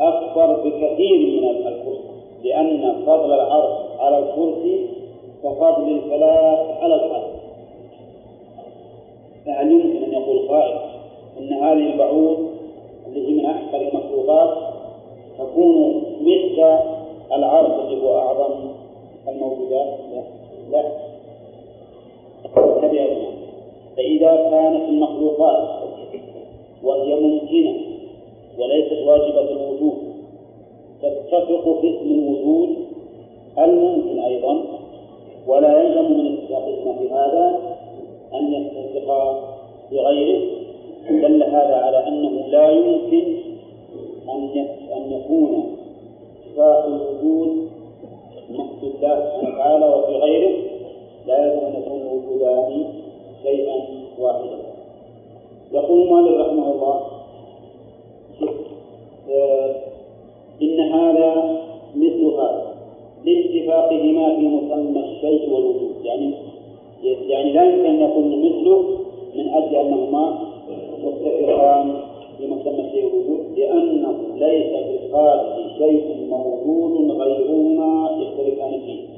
أكبر بكثير من الكرسي لأن فضل العرش على الكرسي كفضل الفلاح على الحرب فهل يمكن أن يقول قائل أن هذه البعوض التي من أحقر المخلوقات تكون مثل العرش الذي هو أعظم الموجودات؟ لا لا فإذا كانت المخلوقات وهي ممكنة وليست واجبة الوجود تتفق في اسم الوجود الممكن أيضا ولا يلزم من اتفاقهما في هذا أن يتفقا بغيره دل هذا على أنه لا يمكن أن أن يكون اتفاق الوجود في الله سبحانه وتعالى وفي غيره لا يلزم أن يكون وجودان شيئا واحدا. يقول مالك رحمه الله إن هذا مثل هذا لاتفاقهما في مسمى الشيء والوجود. يعني يعني لا يمكن أن يكون مثله من أجل أنهما متفقان في مسمى الشيء والوجود لأنه ليس في الخارج شيء موجود غيره الثالثين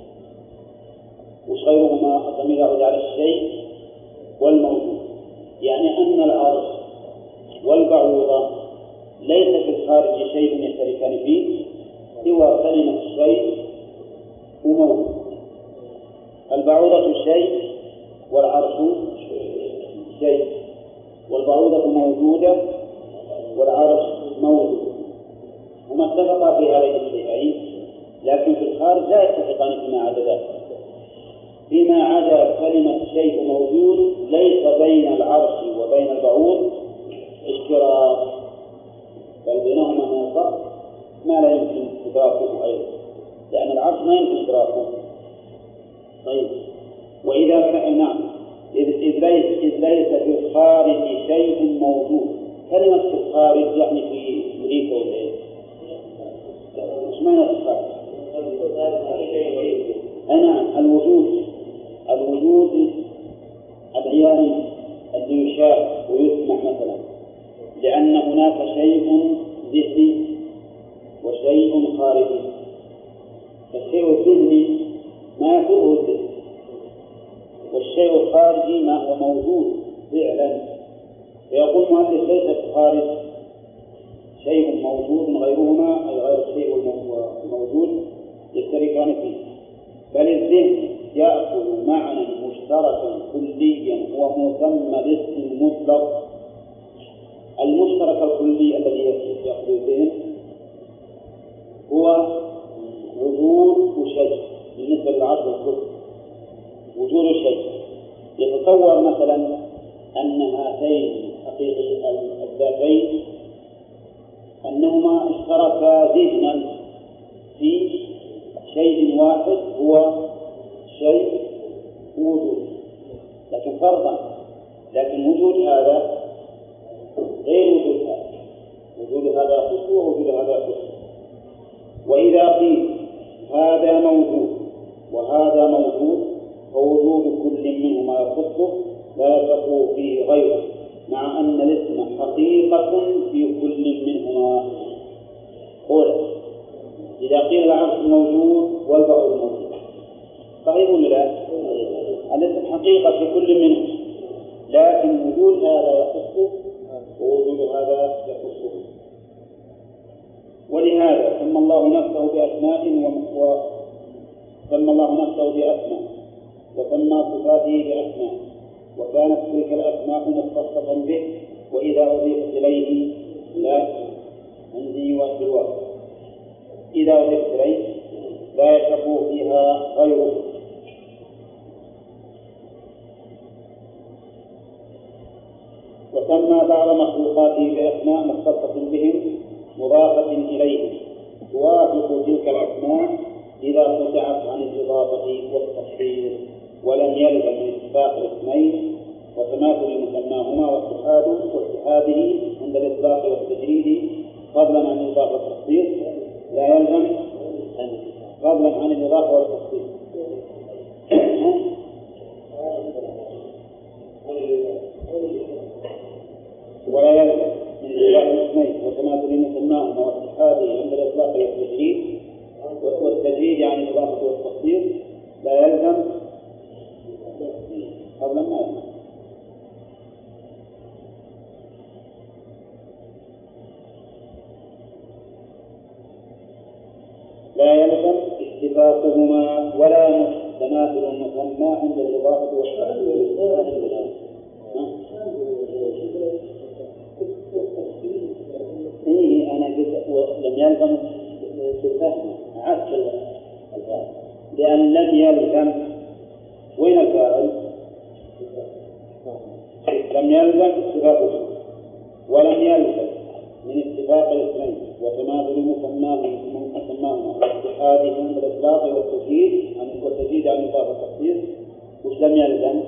وش غيرهما؟ الضمير يعود على الشيء والموجود. يعني أن الأرض والبعوضة ليس في الخارج شيء يشتركان فيه سوى كلمة شيء وموجود. البعوضة شيء والعرش شيء. والبعوضة موجودة والعرش موجود. وما اتفق في هذه لكن في الخارج لا يتفقان فيما عدا ذلك. فيما عدا كلمة شيء موجود ليس بين العرش وبين البعوض اشتراك بل بينهما من ما لا يمكن إدراكه أيضا. لأن العرش ما يمكن إدراكه طيب. وإذا كان نعم. إذ, إذ, ليس, إذ ليس في الخارج شيء موجود. كلمة في الخارج يعني في أمريكا ولا؟ إيش معنى الخارج؟ نعم الوجود الوجود العياني الذي يشاف ويسمع مثلا لأن هناك شيء ذهني وشيء خارجي. فالشيء الذهني ما يفوقه الذهن والشيء الخارجي ما هو موجود فعلا. فيقول المؤلف ليس الخارج شيء موجود غيرهما أي غير الشيء الموجود يشتركان فيه. بل الذهن يأخذ معنى مشتركا كليا هو مسمى الاسم المطلق. المشترك الكلي الذي يأخذ الذهن هو وجود شيء بالنسبة للعصر الكل وجود شيء يتصور مثلا أن هاتين حقيقي الذاتين أنهما اشتركا ذهنا في شيء واحد هو شيء وجود. لكن فرضا لكن وجود هذا غير وجود هذا. وجود هذا يخص ووجود هذا يخص وإذا قيل هذا موجود وهذا موجود فوجود كل منهما يخصه لا تقوى فيه غيره مع أن الاسم حقيقة في كل منهما. قول. إذا قيل العرش موجود والبعض موجود صحيح ولا لا؟ الاسم حقيقة في كل منهم. لكن وجود هذا يخصه ووجود هذا يخصه ولهذا سمى الله نفسه بأسماء سمى الله نفسه بأسماء وسمى صفاته بأسماء. وكانت تلك الأسماء مختصة به وإذا أضيفت إليه لا عندي وسواه إذا إليه لا يشرب فيها غيره. وسمى بعض مخلوقاته بأسماء مختصة بهم مضافة إليهم توافق تلك الأسماء إذا قطعت عن الإضافة والتحرير ولم يلزم من اتفاق الاسمين وتماثل مسماهما واتحاد واتحاده عند الإطلاق والتجريد فضلا عن والتخصيص لا يلزم فضلا عن الإضافة والتخصيص ولا يلزم من اتفاق الاسمين وتماثل مسماهما واتحاده عند الإطلاق والتجريد والتجريد عن الإضافة والتخصيص لا يلزم قبل ما يلزم لا يلزم اتفاقهما ولا تماثل المسمى عند الإضافة والتخصيص إيه أنا قلت لم يلزم بالفهم عكس لأن لم يلزم وين الفاعل؟ لم يلزم اتفاقه. ولم يلزم من اتفاق الاثنين وتماثل مسماهما مسماهما واتحادهم بالاطلاق والتجديد والتجديد عن اضافه التخصيص. وش لم يلزم؟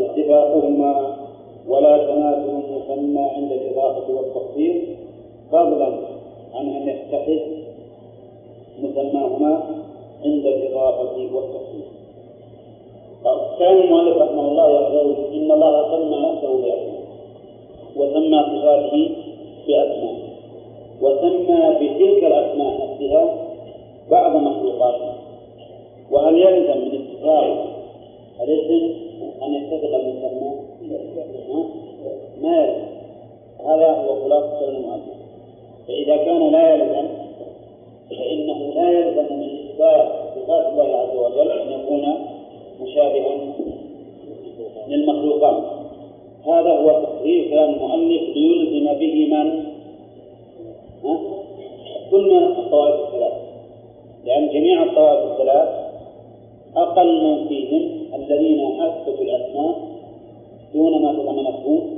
اتفاقهما ولا تماثل المسمى عند الإضافة والتخصيص. فضلا عن أن يتخذ مسماهما عند الإضافة والتخصيص. كان المؤلف رحمه الله يقول إن الله سمى نفسه بأسماء وسمى صفاته بأسماء وسمى بتلك الأسماء نفسها بعض مخلوقاته وهل يلزم من استقرار الاسم أن يتفق المسمى؟ ما يلزم. هذا هو خلاصة المؤلف فإذا كان لا يلزم فإنه لا يلزم من إثبات صفات الله عز وجل أن يكون مشابها للمخلوقات. هذا هو تقرير كلام المؤلف ليلزم به من؟ ها؟ كل من الطوائف الثلاث لأن جميع الطوائف الثلاث أقل من فيهم الذين أثبتوا الأسماء دون ما تضمنته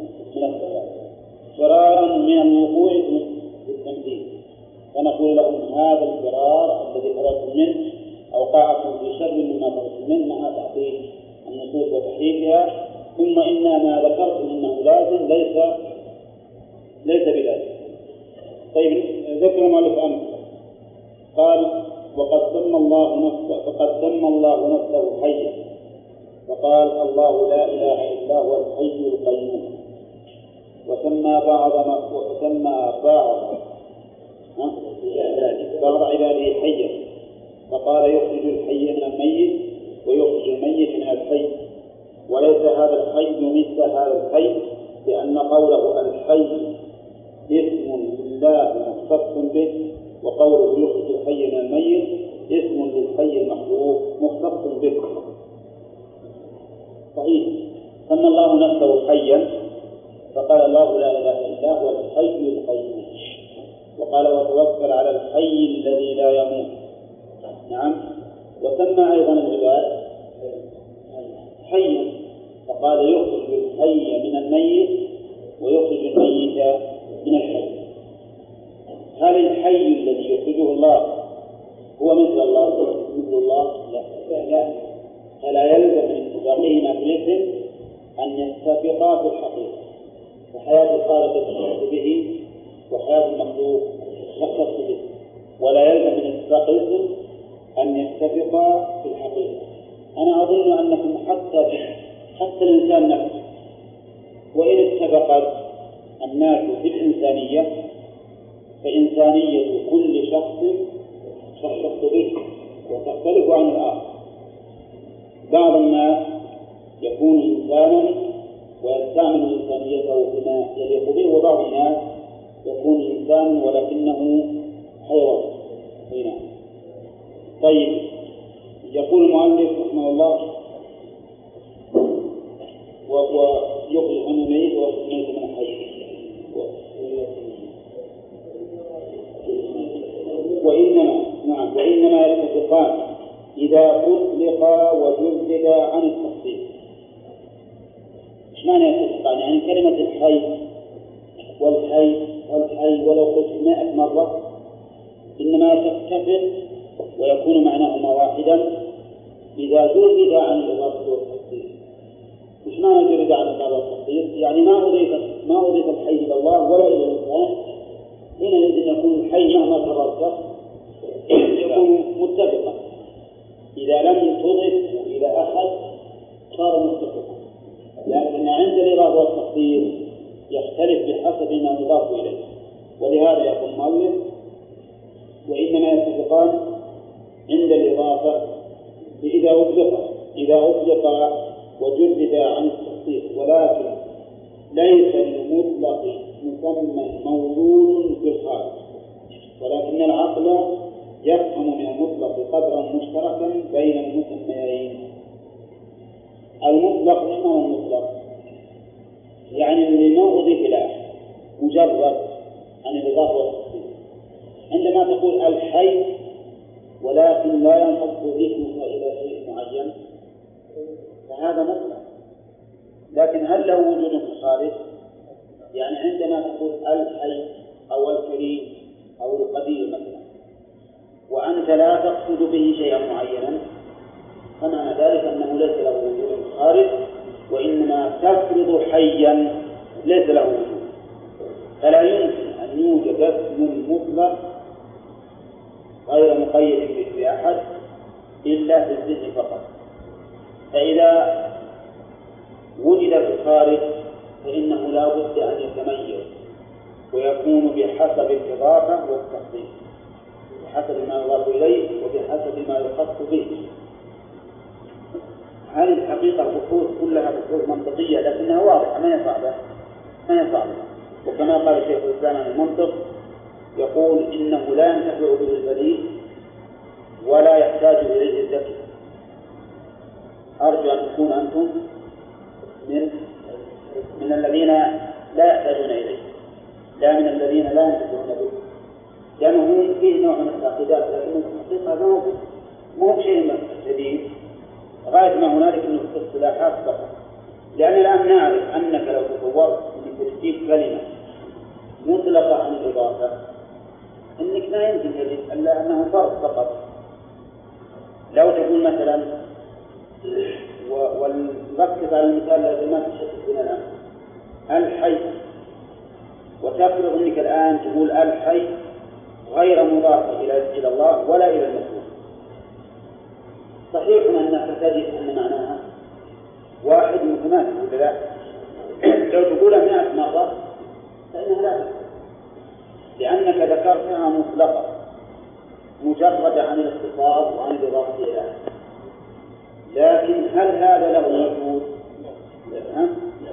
هل هذا له وجود؟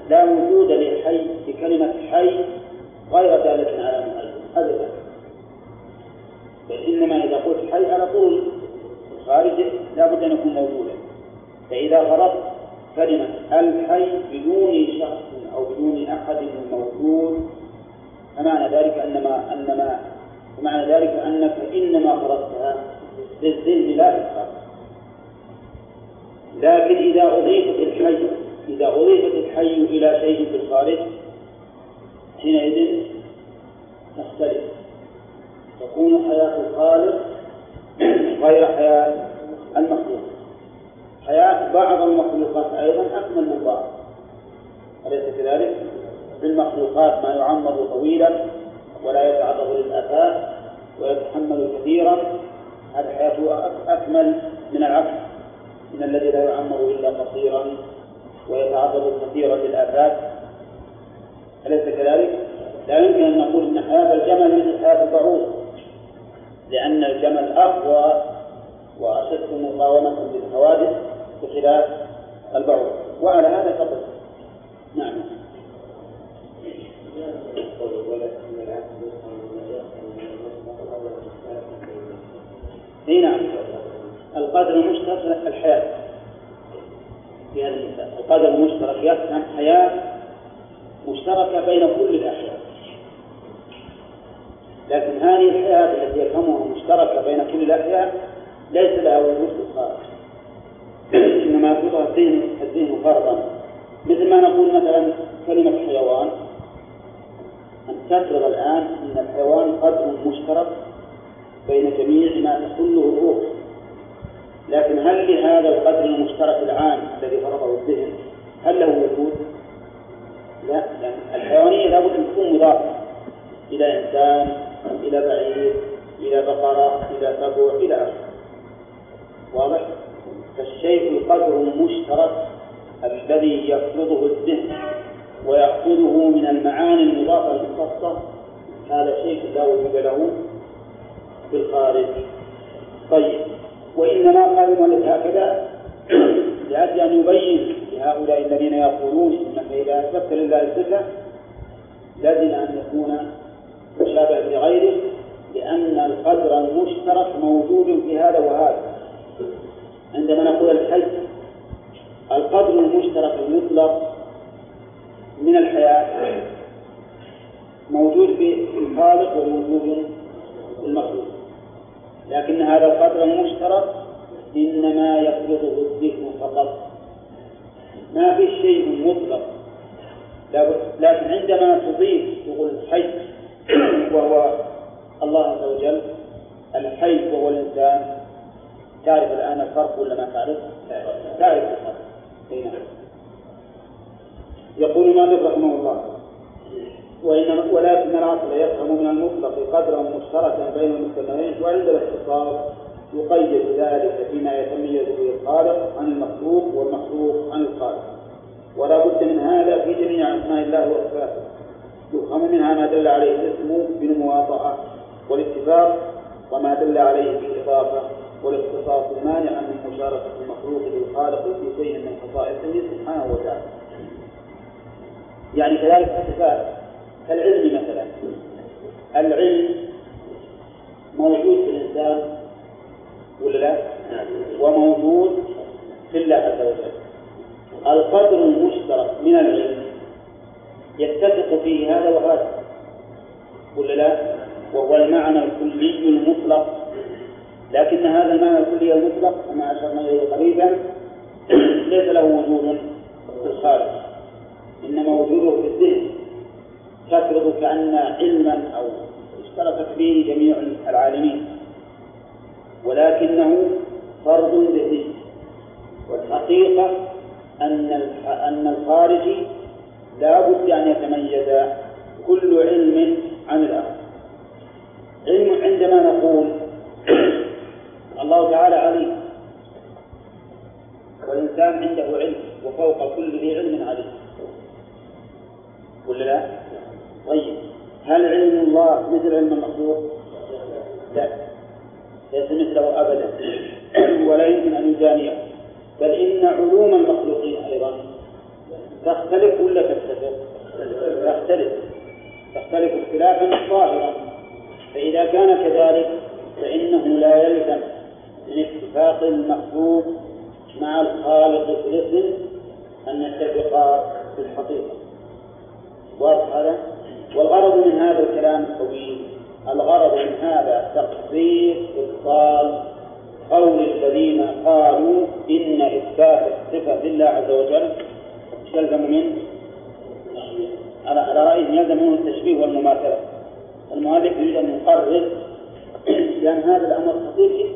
لا وجود لحي لكلمة حي غير دالة على هذا لا. بل إنما إذا قلت حي على طول الخارج لا بد أن يكون موجودا. فإذا فرضت كلمة الحي بدون شخص أو بدون أحد موجود فمعنى ذلك أنما أنما فمعنى ذلك أنك إنما فرضتها للذهن لا للخارج لكن إذا أضيفت الحي إذا أضيفت الحي إلى شيء في الخارج حينئذ تختلف. تكون حياة الخالق غير حياة المخلوق. حياة بعض المخلوقات أيضا أكمل من بعض. أليس كذلك؟ في المخلوقات ما يعمر طويلا ولا يتعرض للآفات ويتحمل كثيرا هذه حياته أكمل من العكس. من الذي لا يعمر إلا قصيرا ويتعرض كثيرا للآفات. أليس كذلك؟ لا يمكن أن نقول أن حياة الجمل مثل حياة البعوض لأن الجمل أقوى وأشد مقاومة للحوادث بخلاف البعوض. وعلى هذا فقط. نعم. إي نعم. القدر المشترك الحياة. في هذا المثال. القدر المشترك يفهم حياة مشتركة بين كل الأحياء. لكن هذه الحياة التي يفهمها مشتركة بين كل الأحياء ليس لها وجود في الخارج. إنما يفرضها الذهن الذهن فرضا. مثل ما نقول مثلا كلمة حيوان. أن تفرض الآن أن الحيوان قدر مشترك بين جميع ما تحله الروح. لكن هل لهذا القدر المشترك العام الذي فرضه الذهن هل له وجود؟ لا الحيوانية لابد أن تكون مضافة إلى إنسان إلى بعير إلى بقرة إلى سبع إلى آخره واضح؟ فالشيء القدر المشترك الذي يفرضه الذهن ويأخذه من المعاني المضافة المختصة هذا شيء لا وجود له في الخارج طيب وإنما قال المؤلف هكذا لأجل أن يبين لهؤلاء الذين يقولون إنك إذا أثبت لله الصفة لازم أن يكون مشابه لغيره لأن القدر المشترك موجود في هذا وهذا. عندما نقول الحي القدر المشترك المطلق من الحياة موجود في الخالق وموجود في المخلوق. لكن هذا القدر المشترك إنما يفرضه الذهن فقط. ما في شيء مطلق. لكن عندما تضيف تقول الحي وهو الله عز وجل الحي وهو الإنسان تعرف الآن الفرق ولا ما تعرف؟ تعرف. الفرق. نعم يقول مالك رحمه الله وإنما ولكن العقل يفهم من المطلق قدرا مشتركا بين المستمعين وعند الاختصاص يقيد ذلك فيما يتميز به الخالق عن المخلوق والمخلوق عن الخالق. ولا بد من هذا في جميع أسماء الله وصفاته. يفهم منها ما دل عليه الاسم بالمواطأة والاتفاق وما دل عليه بالإضافة والاختصاص المانع من مشاركة المخلوق للخالق في شيء من خصائصه سبحانه وتعالى. يعني كذلك الصفات. كالعلم مثلا. العلم موجود في الإنسان ولا لا؟ وموجود في الله عز وجل. القدر المشترك من العلم يتفق فيه هذا وهذا. ولا لا؟ وهو المعنى الكلي المطلق. لكن هذا المعنى الكلي المطلق كما أشرنا إليه قريبا ليس له وجود في الخارج. إنما وجوده في الذهن. تفرض كأن علما أو اشتركت فيه جميع العالمين. ولكنه فرض ذهني والحقيقة أن أن الخارجي لا بد أن يتميز كل علم عن الآخر. علم عندما نقول الله تعالى عليم. والإنسان عنده علم وفوق كل ذي علم عليم. ولا لا؟ طيب. هل علم الله مثل علم المخلوق؟ لا. ليس مثله أبدا. ولا يمكن أن يجانيه. بل إن علوم المخلوقين أيضا تختلف ولا تتفق؟ تختلف. تختلف اختلافا ظاهرا. فإذا كان كذلك فإنه لا يلزم من اتفاق المخلوق مع الخالق في الاسم أن يتفقا في الحقيقة. واضح هذا؟ والغرض من هذا الكلام الطويل الغرض من هذا تقصير إبطال قول الذين قالوا إن إثبات الصفة لله عز وجل يلزم منه على على رأيهم يلزم منه التشبيه والمماثلة. المؤلف يريد أن يقرر لأن هذا الأمر خطير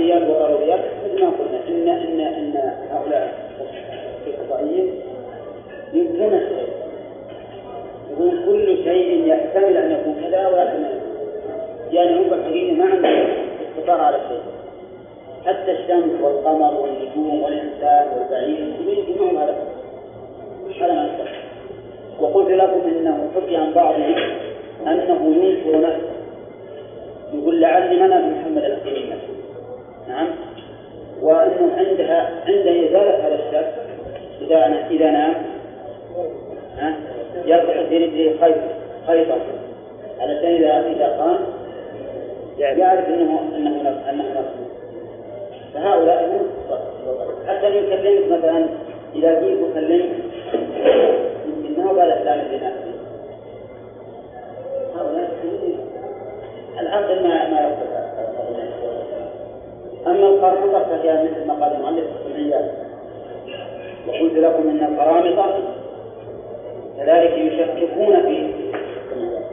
العقليات والضروريات مثل ما قلنا إن إن إن هؤلاء الفقهائيين ينكرون الشيء يقول كل شيء يحتمل أن يكون كذا أن يعني هم الحقيقة ما عندهم استطاعة على الشيء حتى الشمس والقمر والنجوم والإنسان والبعير يجمعهم على هذا. ما وقلت لكم إنه حكي عن بعضهم أنه ينكر نفسه. يقول لعلي من أبي محمد وأنه عندها عند إزالة هذا الشك إذا إذا نام. يرفع في رجله خيط خيطا علشان إذا إذا قام يعرف أنه أنه أنه فهؤلاء فهؤلاء حتى لو كلمت مثلا إذا جيت وكلمت يمكن ما هو قال لا هؤلاء العقل ما ما أما القرامطة فهي مثل ما قال المؤلف السمعيات وقلت لكم أن القرامطة كذلك يشككون في السمعيات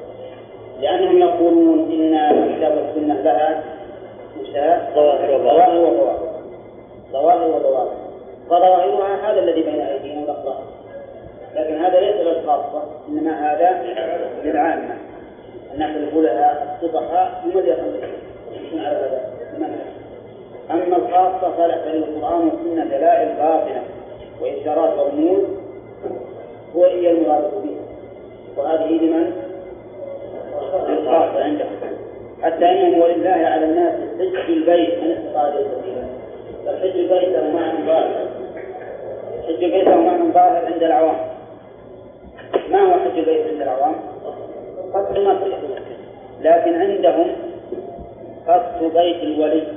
لأنهم يقولون إن الكتاب والسنة لها ظواهر وظواهر. ظواهر وظواهر. فظواهرها هذا الذي بين أيدينا والأخبار لكن هذا ليس للخاصة إنما هذا للعامة. الناس اللي لها الصبحاء هم اللي يكون على هذا. أما الخاصة فالقرآن والسنة دلائل باطنة وإشارات ورموز هو هي المراد به وهذه لمن؟ للخاصة عندهم حتى انه ولله على الناس حج البيت من استطاع اليه فحج البيت له معنى ظاهر. حج البيت له معنى ظاهر عند العوام. ما هو حج البيت عند العوام؟ قصد المسجد لكن عندهم قصد بيت الولي.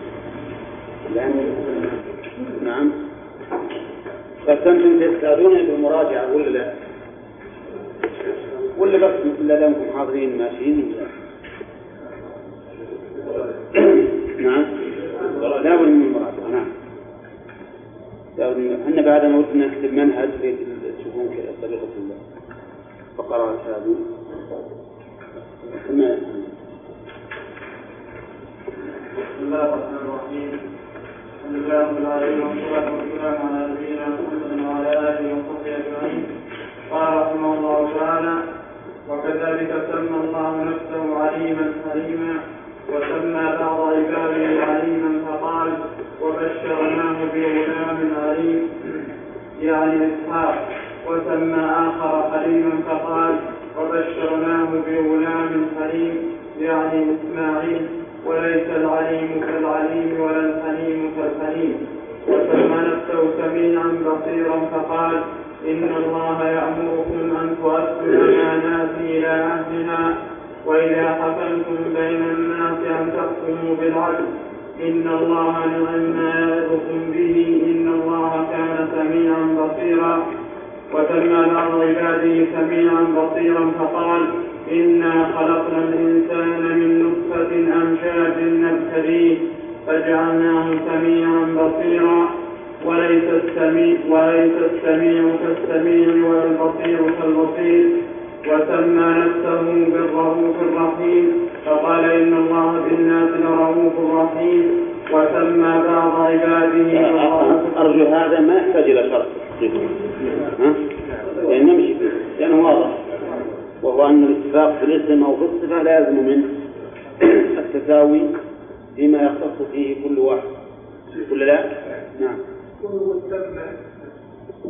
نعم. بس أنتم تستأذون بالمراجعة ولا لا؟ ولا بس مثل لانكم حاضرين ماشيين. نعم. لا بد من المراجعة نعم. إحنا بعد ما قلنا نكتب منهج تشوفون كذا طريقة الفقرات هذه بسم الله الرحمن الرحيم. الحمد لله رب العالمين والصلاة والسلام على نبينا محمد وعلى آله وصحبه أجمعين قال رحمه الله تعالى وكذلك سمى الله نفسه عليما حليما وسمى بعض عباده عليما فقال وبشرناه بغلام عليم يعني اسحاق وسمى اخر حليما فقال وبشرناه بغلام حليم يعني إسماعيل وليس العليم كالعليم ولا الحليم كالحليم. وسمى نفسه سميعا بصيرا فقال إن الله يأمركم أن تؤدوا الأمانات إلى أهلها وإذا حكمتم بين الناس أن تحكموا بالعدل. إن الله نعم ما يعظكم به إن الله كان سميعا بصيرا. وسمى بعض عباده سميعا بصيرا فقال إنا خلقنا الإنسان من نطفة أمشاج نبتليه فجعلناه سميعا بصيرا وليس السميع وليس السميع كالسميع والبصير كالبصير وسمى نفسه بالرؤوف الرحيم فقال إن الله بالناس لرؤوف رحيم وسمى بعض عباده أرجو هذا ما يحتاج إلى شرح ها؟ يعني نمشي لأنه واضح وهو أن الاتفاق في الاسم أو في الصفة لا يلزم منه التساوي فيما يختص فيه كل واحد. ولا لا؟ نعم.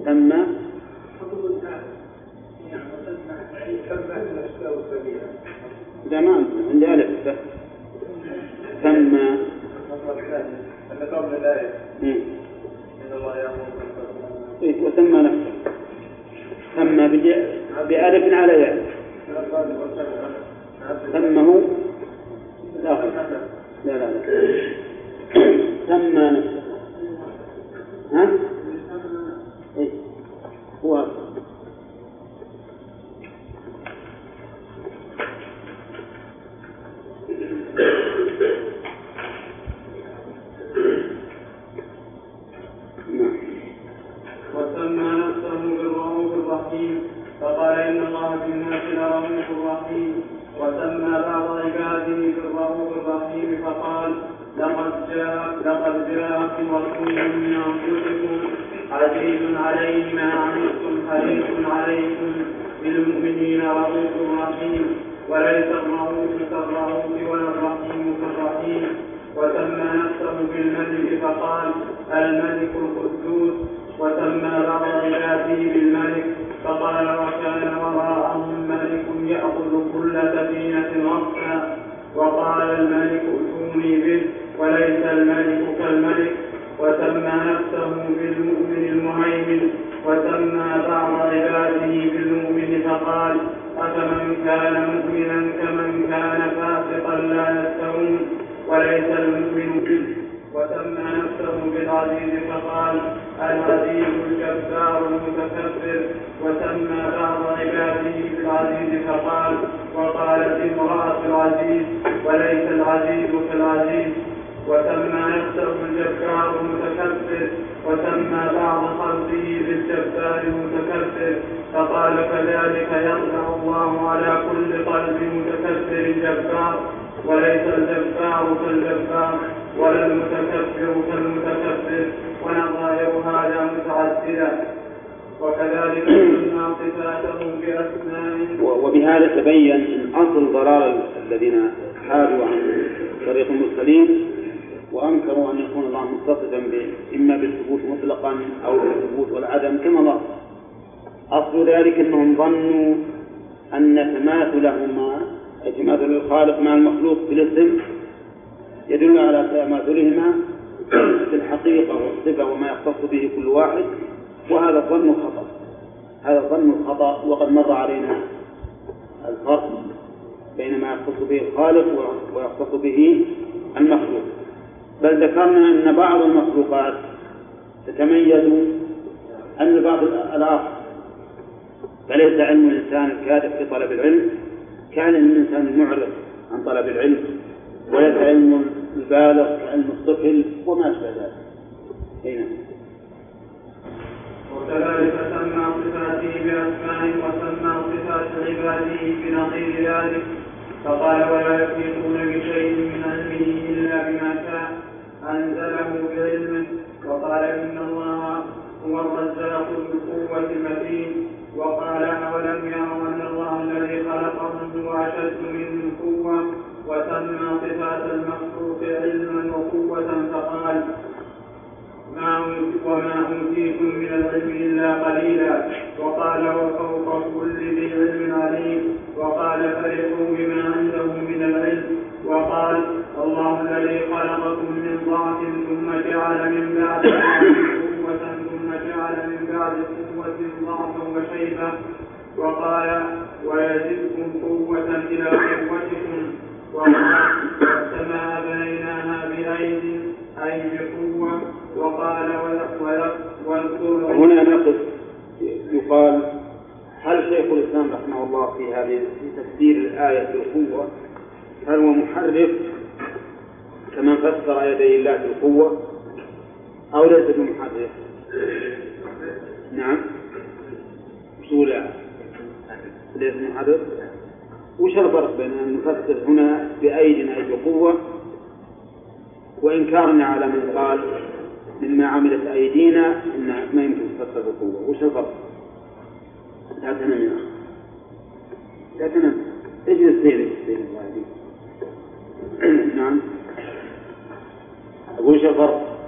تم. لا ما عندي ألف. بس تم. إيه وسمى نفسه. سمى بألف على ياء. سمه لا لا لا سمى نفسه ها؟ إيه؟ هو وسمى نفسه بالرؤوف الرحيم فقال إن الله بالناس لرؤوف رحيم وسمى بعض عباده بالرؤوف الرحيم فقال لقد جاء لقد جاءكم رسول من أنفسكم عزيز عليه ما عنتم حريص عليكم بالمؤمنين رؤوف رحيم وليس الرؤوف كالرؤوف ولا الرحيم كالرحيم. وسمى نفسه بالملك فقال الملك القدوس. وسمى بعض عباده بالملك فقال وكان وراءهم ملك يأخذ كل سفينة غصبا وقال الملك ائتوني به وليس الملك كالملك. وسمى نفسه بالمؤمن المهيمن. وسمى بعض عباده بالمؤمن فقال أفمن كان مؤمنا كمن كان فاسقا لا يستوون. وليس المؤمن به. وسمى نفسه بالعزيز فقال العزيز الجبار المتكبر وسمى بعض عباده بالعزيز فقال وقالت امرأة العزيز وليس العزيز كالعزيز وسمى نفسه الجبار المتكبر وسمى بعض خلقه بالجبار المتكبر. فقال كذلك يطبع الله على كل قلب متكبر جبار. وليس الجبار كالجبار ولا المتكبر كالمتكبر ونظائر هذا متعددة وكذلك سمى صفاته بأسماء وبهذا تبين إن أصل ضلال الذين حالوا عن طريق المرسلين وأنكروا أن يكون الله متصفا إما بالثبوت مطلقا أو بالثبوت والعدم كما مر أصل ذلك أنهم ظنوا أن تماثلهما تماثل الخالق مع المخلوق في الاسم يدل على تماثلهما في الحقيقة والصفه وما يختص به كل واحد وهذا الظن خطأ. هذا الظن خطأ وقد مر علينا الفرق بين ما يختص به الخالق ويختص به المخلوق. بل ذكرنا أن بعض المخلوقات تتميز أن بعض الآخر. فليس علم الإنسان الكادح في طلب العلم كعلم الإنسان المعرض عن طلب العلم وليس علم البالغ كعلم الطفل وما أشبه ذلك. نعم. وكذلك سمى صفاته بأسماء وسمى صفات عباده بنظير ذلك فقال ولا يحيطون بشيء من علمه إلا بما شاء أنزله بعلمه وقال إن الله هو الرزاق ذو القوة المتين وقال أولم يروا أن الله الذي خلقهم هو أشد منهم قوة وسمى صفات المخلوق علما وقوة فقال ما وما أوتيتم من العلم إلا قليلا وقال وفوق كل ذي علم عليم وقال فرحوا بما عندهم من العلم وقال الله الذي خلقكم من ضعف ثم جعل من بعد قوة ثم جعل من بعد قوة ضعفا وشيبة وقال ويزدكم قوة إلى قوتكم وقال والسماء بنيناها بأيد أي بقوة وقال واذكر هنا نقف. يقال هل شيخ الإسلام رحمه الله في هذه في تفسير الآية بالقوة هل هو محرف كمن فسر يدي الله بالقوة أو ليس بمحرف؟ نعم. أصول ليس محرف؟ وش الفرق بين أن نفسر هنا بأيد أي بقوة؟ وإنكارنا على من قال مما عملت أيدينا إنها ما يمكن تفسر بقوة. وش الفرق؟ لا تنم يا أخي. لا تنم اجلس سيرك سيرك الله نعم. أقول وش الفرق؟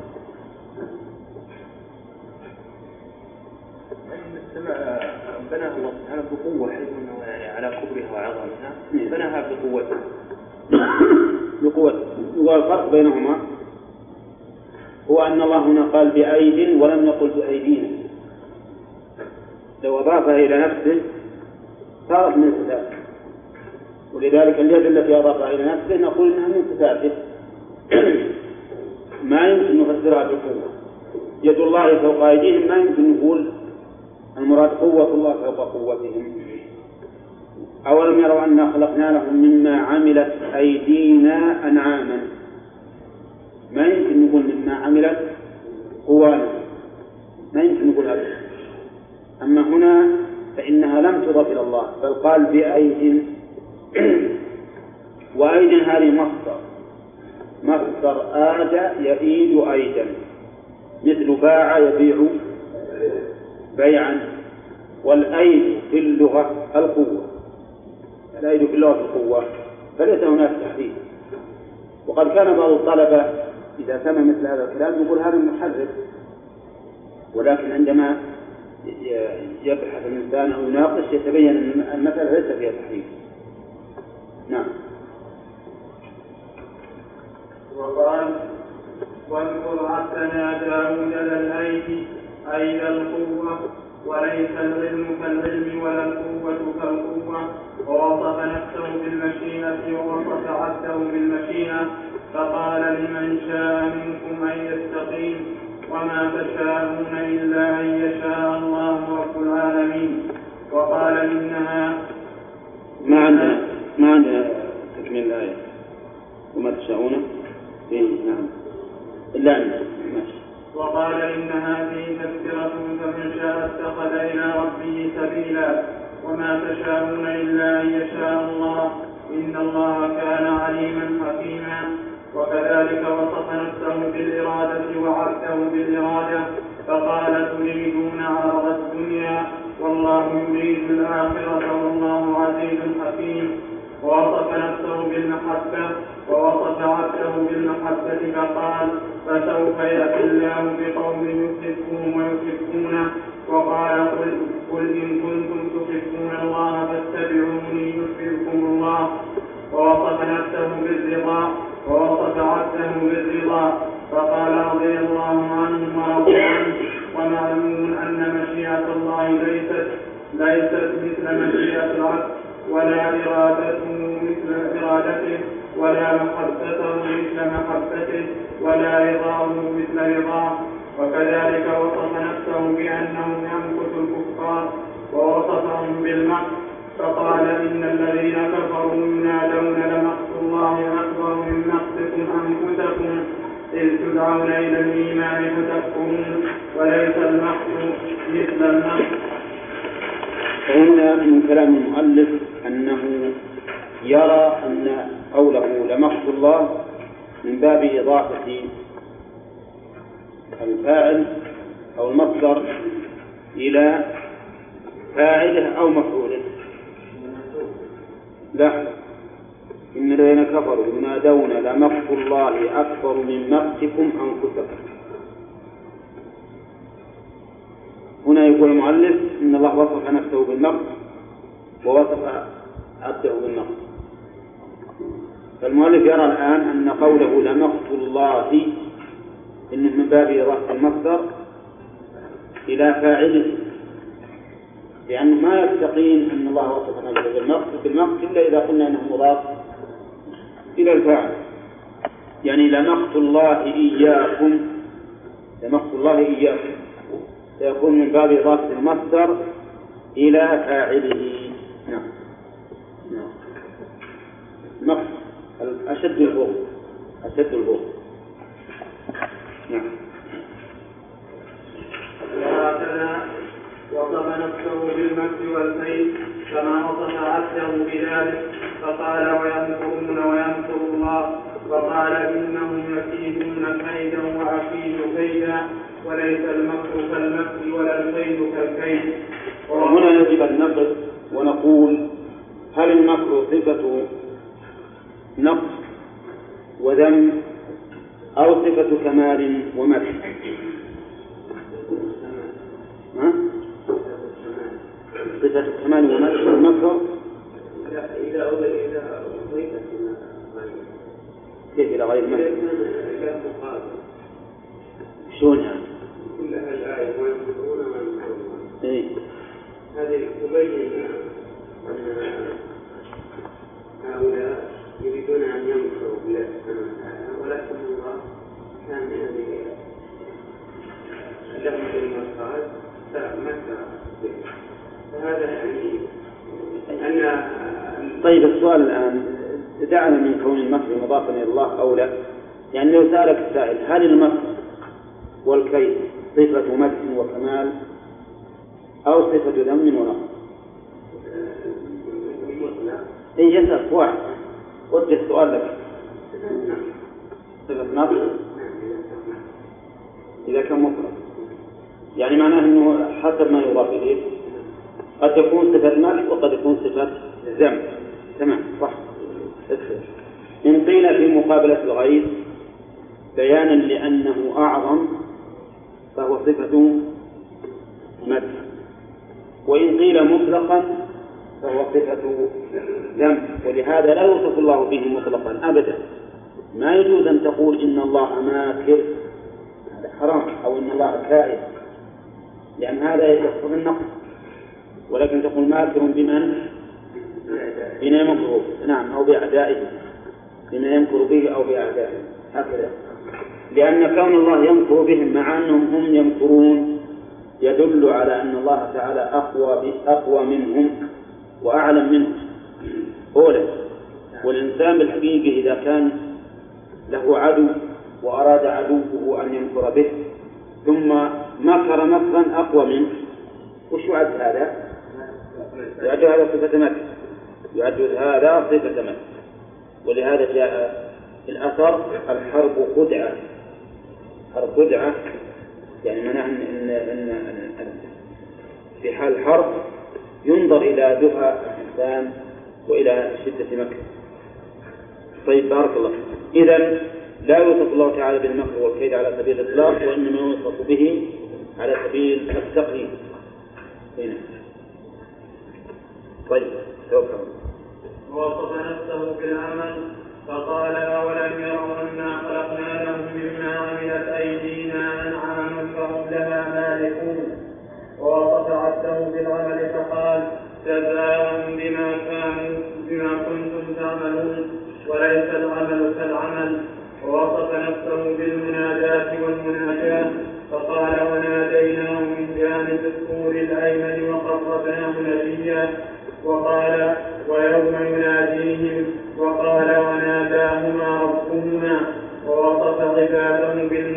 السماء بناها الله سبحانه بقوة حيث أنه يعني على كبرها وعظمها بناها بقوته بقوته والفرق بينهما هو أن الله هنا قال بأيد ولم يقل بأيدينا. لو أضافها إلى نفسه صارت من صفاته. ولذلك اليد التي أضافها إلى نفسه نقول إنها من صفاته. ما يمكن نفسرها بالقوة يد الله فوق أيديهم ما يمكن نقول المراد قوة الله فوق قوتهم. أولم يروا أنا خلقنا لهم مما عملت أيدينا أنعاما. ما يمكن نقول مما عملت قوانا. ما يمكن نقول هذا. أما هنا فإنها لم تضف إلى الله بل قال بأيد. وأيد هذه مصدر. مصدر آد يئيد أيدا. مثل باع يبيع بيعا والأيد في اللغة القوة. الأيد في اللغة القوة فليس هناك تحديد. وقد كان بعض الطلبة إذا سمع مثل هذا الكلام يقول هذا محرف ولكن عندما يبحث الإنسان أو يناقش يتبين أن المسألة ليس فيها تحريف نعم. وقال واذكر عبدنا داود ذا الأيدي أي ذا القوة؟ وليس العلم كالعلم ولا القوة كالقوة. ووصف نفسه بالمشيئة ووصف عبده بالمشيئة. فقال لمن شاء منكم أن يستقيم وما تشاءون إلا أن يشاء الله رب العالمين. وقال إنها وعبده بالإرادة فقال تريدون عرض الدنيا والله يريد الآخرة والله عزيز حكيم. ووصف نفسه بالمحبة ووصف عبده بالمحبة فقال فسوف يأتي الله بقوم يحبهم ويحبونه وقال قل, قل إن كنتم تحبون الله فاتبعوني يحببكم الله. ووصف نفسه بالرضا ووصف عبده بالرضا. فقال رضي الله عنه ورضي عنه ومعلوم أن مشيئة الله ليست ليست مثل مشيئة العبد ولا إرادته مثل إرادته ولا محبته مثل محبته ولا رضاه مثل رضاه. وكذلك وصف نفسه بأنه يمكث الكفار ووصفهم بالمقت. فقال إن الذين كفروا ينادون لمقت الله أكبر من مقتكم أنفسكم إذ تدعون إلى الإيمان فتكفرون وليس المقت مثل المقت فهنا من كلام المؤلف أنه يرى أن قوله لمقت الله من باب إضافة الفاعل أو المصدر إلى فاعله أو مفعوله. لا. إن الذين كفروا ينادون لمقت الله أكبر من مقتكم أنفسكم. هنا يقول المؤلف إن الله وصف نفسه بالمقت ووصف عبده بالمقت فالمؤلف يرى الآن أن قوله لمقت الله إنه من باب إضافة المصدر إلى فاعله. لأنه ما يستقيم أن الله وصف نفسه بالمقت بالمقت إلا إذا قلنا أنه مضاف إلى الفاعل. يعني لمقت الله إياكم لمقت الله إياكم. سيكون من باب إضافة المصدر إلى فاعله. نعم. نعم. أشد البغض. أشد البغض. نعم. وصف نفسه بالمجد والخير كما وصف عبده بذلك فقال ويمكرون ويمكر الله. وقال إنهم يكيدون كيدا وأكيد كيدا وليس المكر كالمكر ولا الكيد كالكيد. وهنا يجب أن نقف ونقول هل المكر صفة نقص وذم أو صفة كمال ومدح؟ صفة كمال ومدح والمكر إذا إذا كيف إلى غير مقابل. شلون يعني؟ كلها الآية وينصرون إيه؟ هذه تبين أن هؤلاء يريدون أن ينكروا بالله سبحانه وتعالى ولكن الله كان يعني لهم المرصاد فمكر أن طيب السؤال الآن دعنا من كون المكر مضافا إلى الله أو لا؟ يعني لو سألك السائل هل المكر والكيد صفة مدح وكمال أو صفة ذم ونقص؟ إيه يسأل واحد. وجه السؤال لك. صفة نقص إذا كان مفرد. يعني معناه أنه حسب ما يضاف إليه. قد تكون صفة مدح وقد تكون صفة ذم تمام صح إن قيل في مقابلة الغيث بيانا لأنه أعظم فهو صفة مدح. وإن قيل مطلقا فهو صفة ذم ولهذا لا يوصف الله به مطلقا أبدا. ما يجوز أن تقول إن الله ماكر هذا حرام أو إن الله كائن. لأن هذا يقتضي النقص. ولكن تقول ماكر بمن؟ بما يمكر نعم أو بأعدائه. بما يمكر به أو بأعدائه. هكذا. لأن كون الله يمكر بهم مع أنهم هم يمكرون يدل على أن الله تعالى أقوى أقوى منهم وأعلم منهم. أولا والإنسان بالحقيقة إذا كان له عدو وأراد عدوه أن يمكر به ثم مكر مكرا أقوى منه وش يعد هذا؟ يعد هذا صفة مكر يعد هذا صفة مكر ولهذا جاء في الأثر الحرب خدعة حرب خدعة يعني معناه إن, إن, إن, إن في حال الحرب ينظر إلى دفع الإنسان وإلى شدة مكر طيب بارك الله إذا لا يوصف الله تعالى بالمكر والكيد على سبيل الإطلاق وإنما يوصف به على سبيل التقييد هنا. طيب ووصف نفسه بالعمل فقال أولم يروا أنا خلقنا لهم مما عملت أيدينا أنعاما فهم لها مالكون؟ ووصف عبده بالعمل فقال جزاء بما كانوا بما كنتم تعملون وليس العمل كالعمل. ووصف نفسه بالمناداة وقال ويوم يناديهم وقال وناداهما ربهما ووصف عباده بالمناداة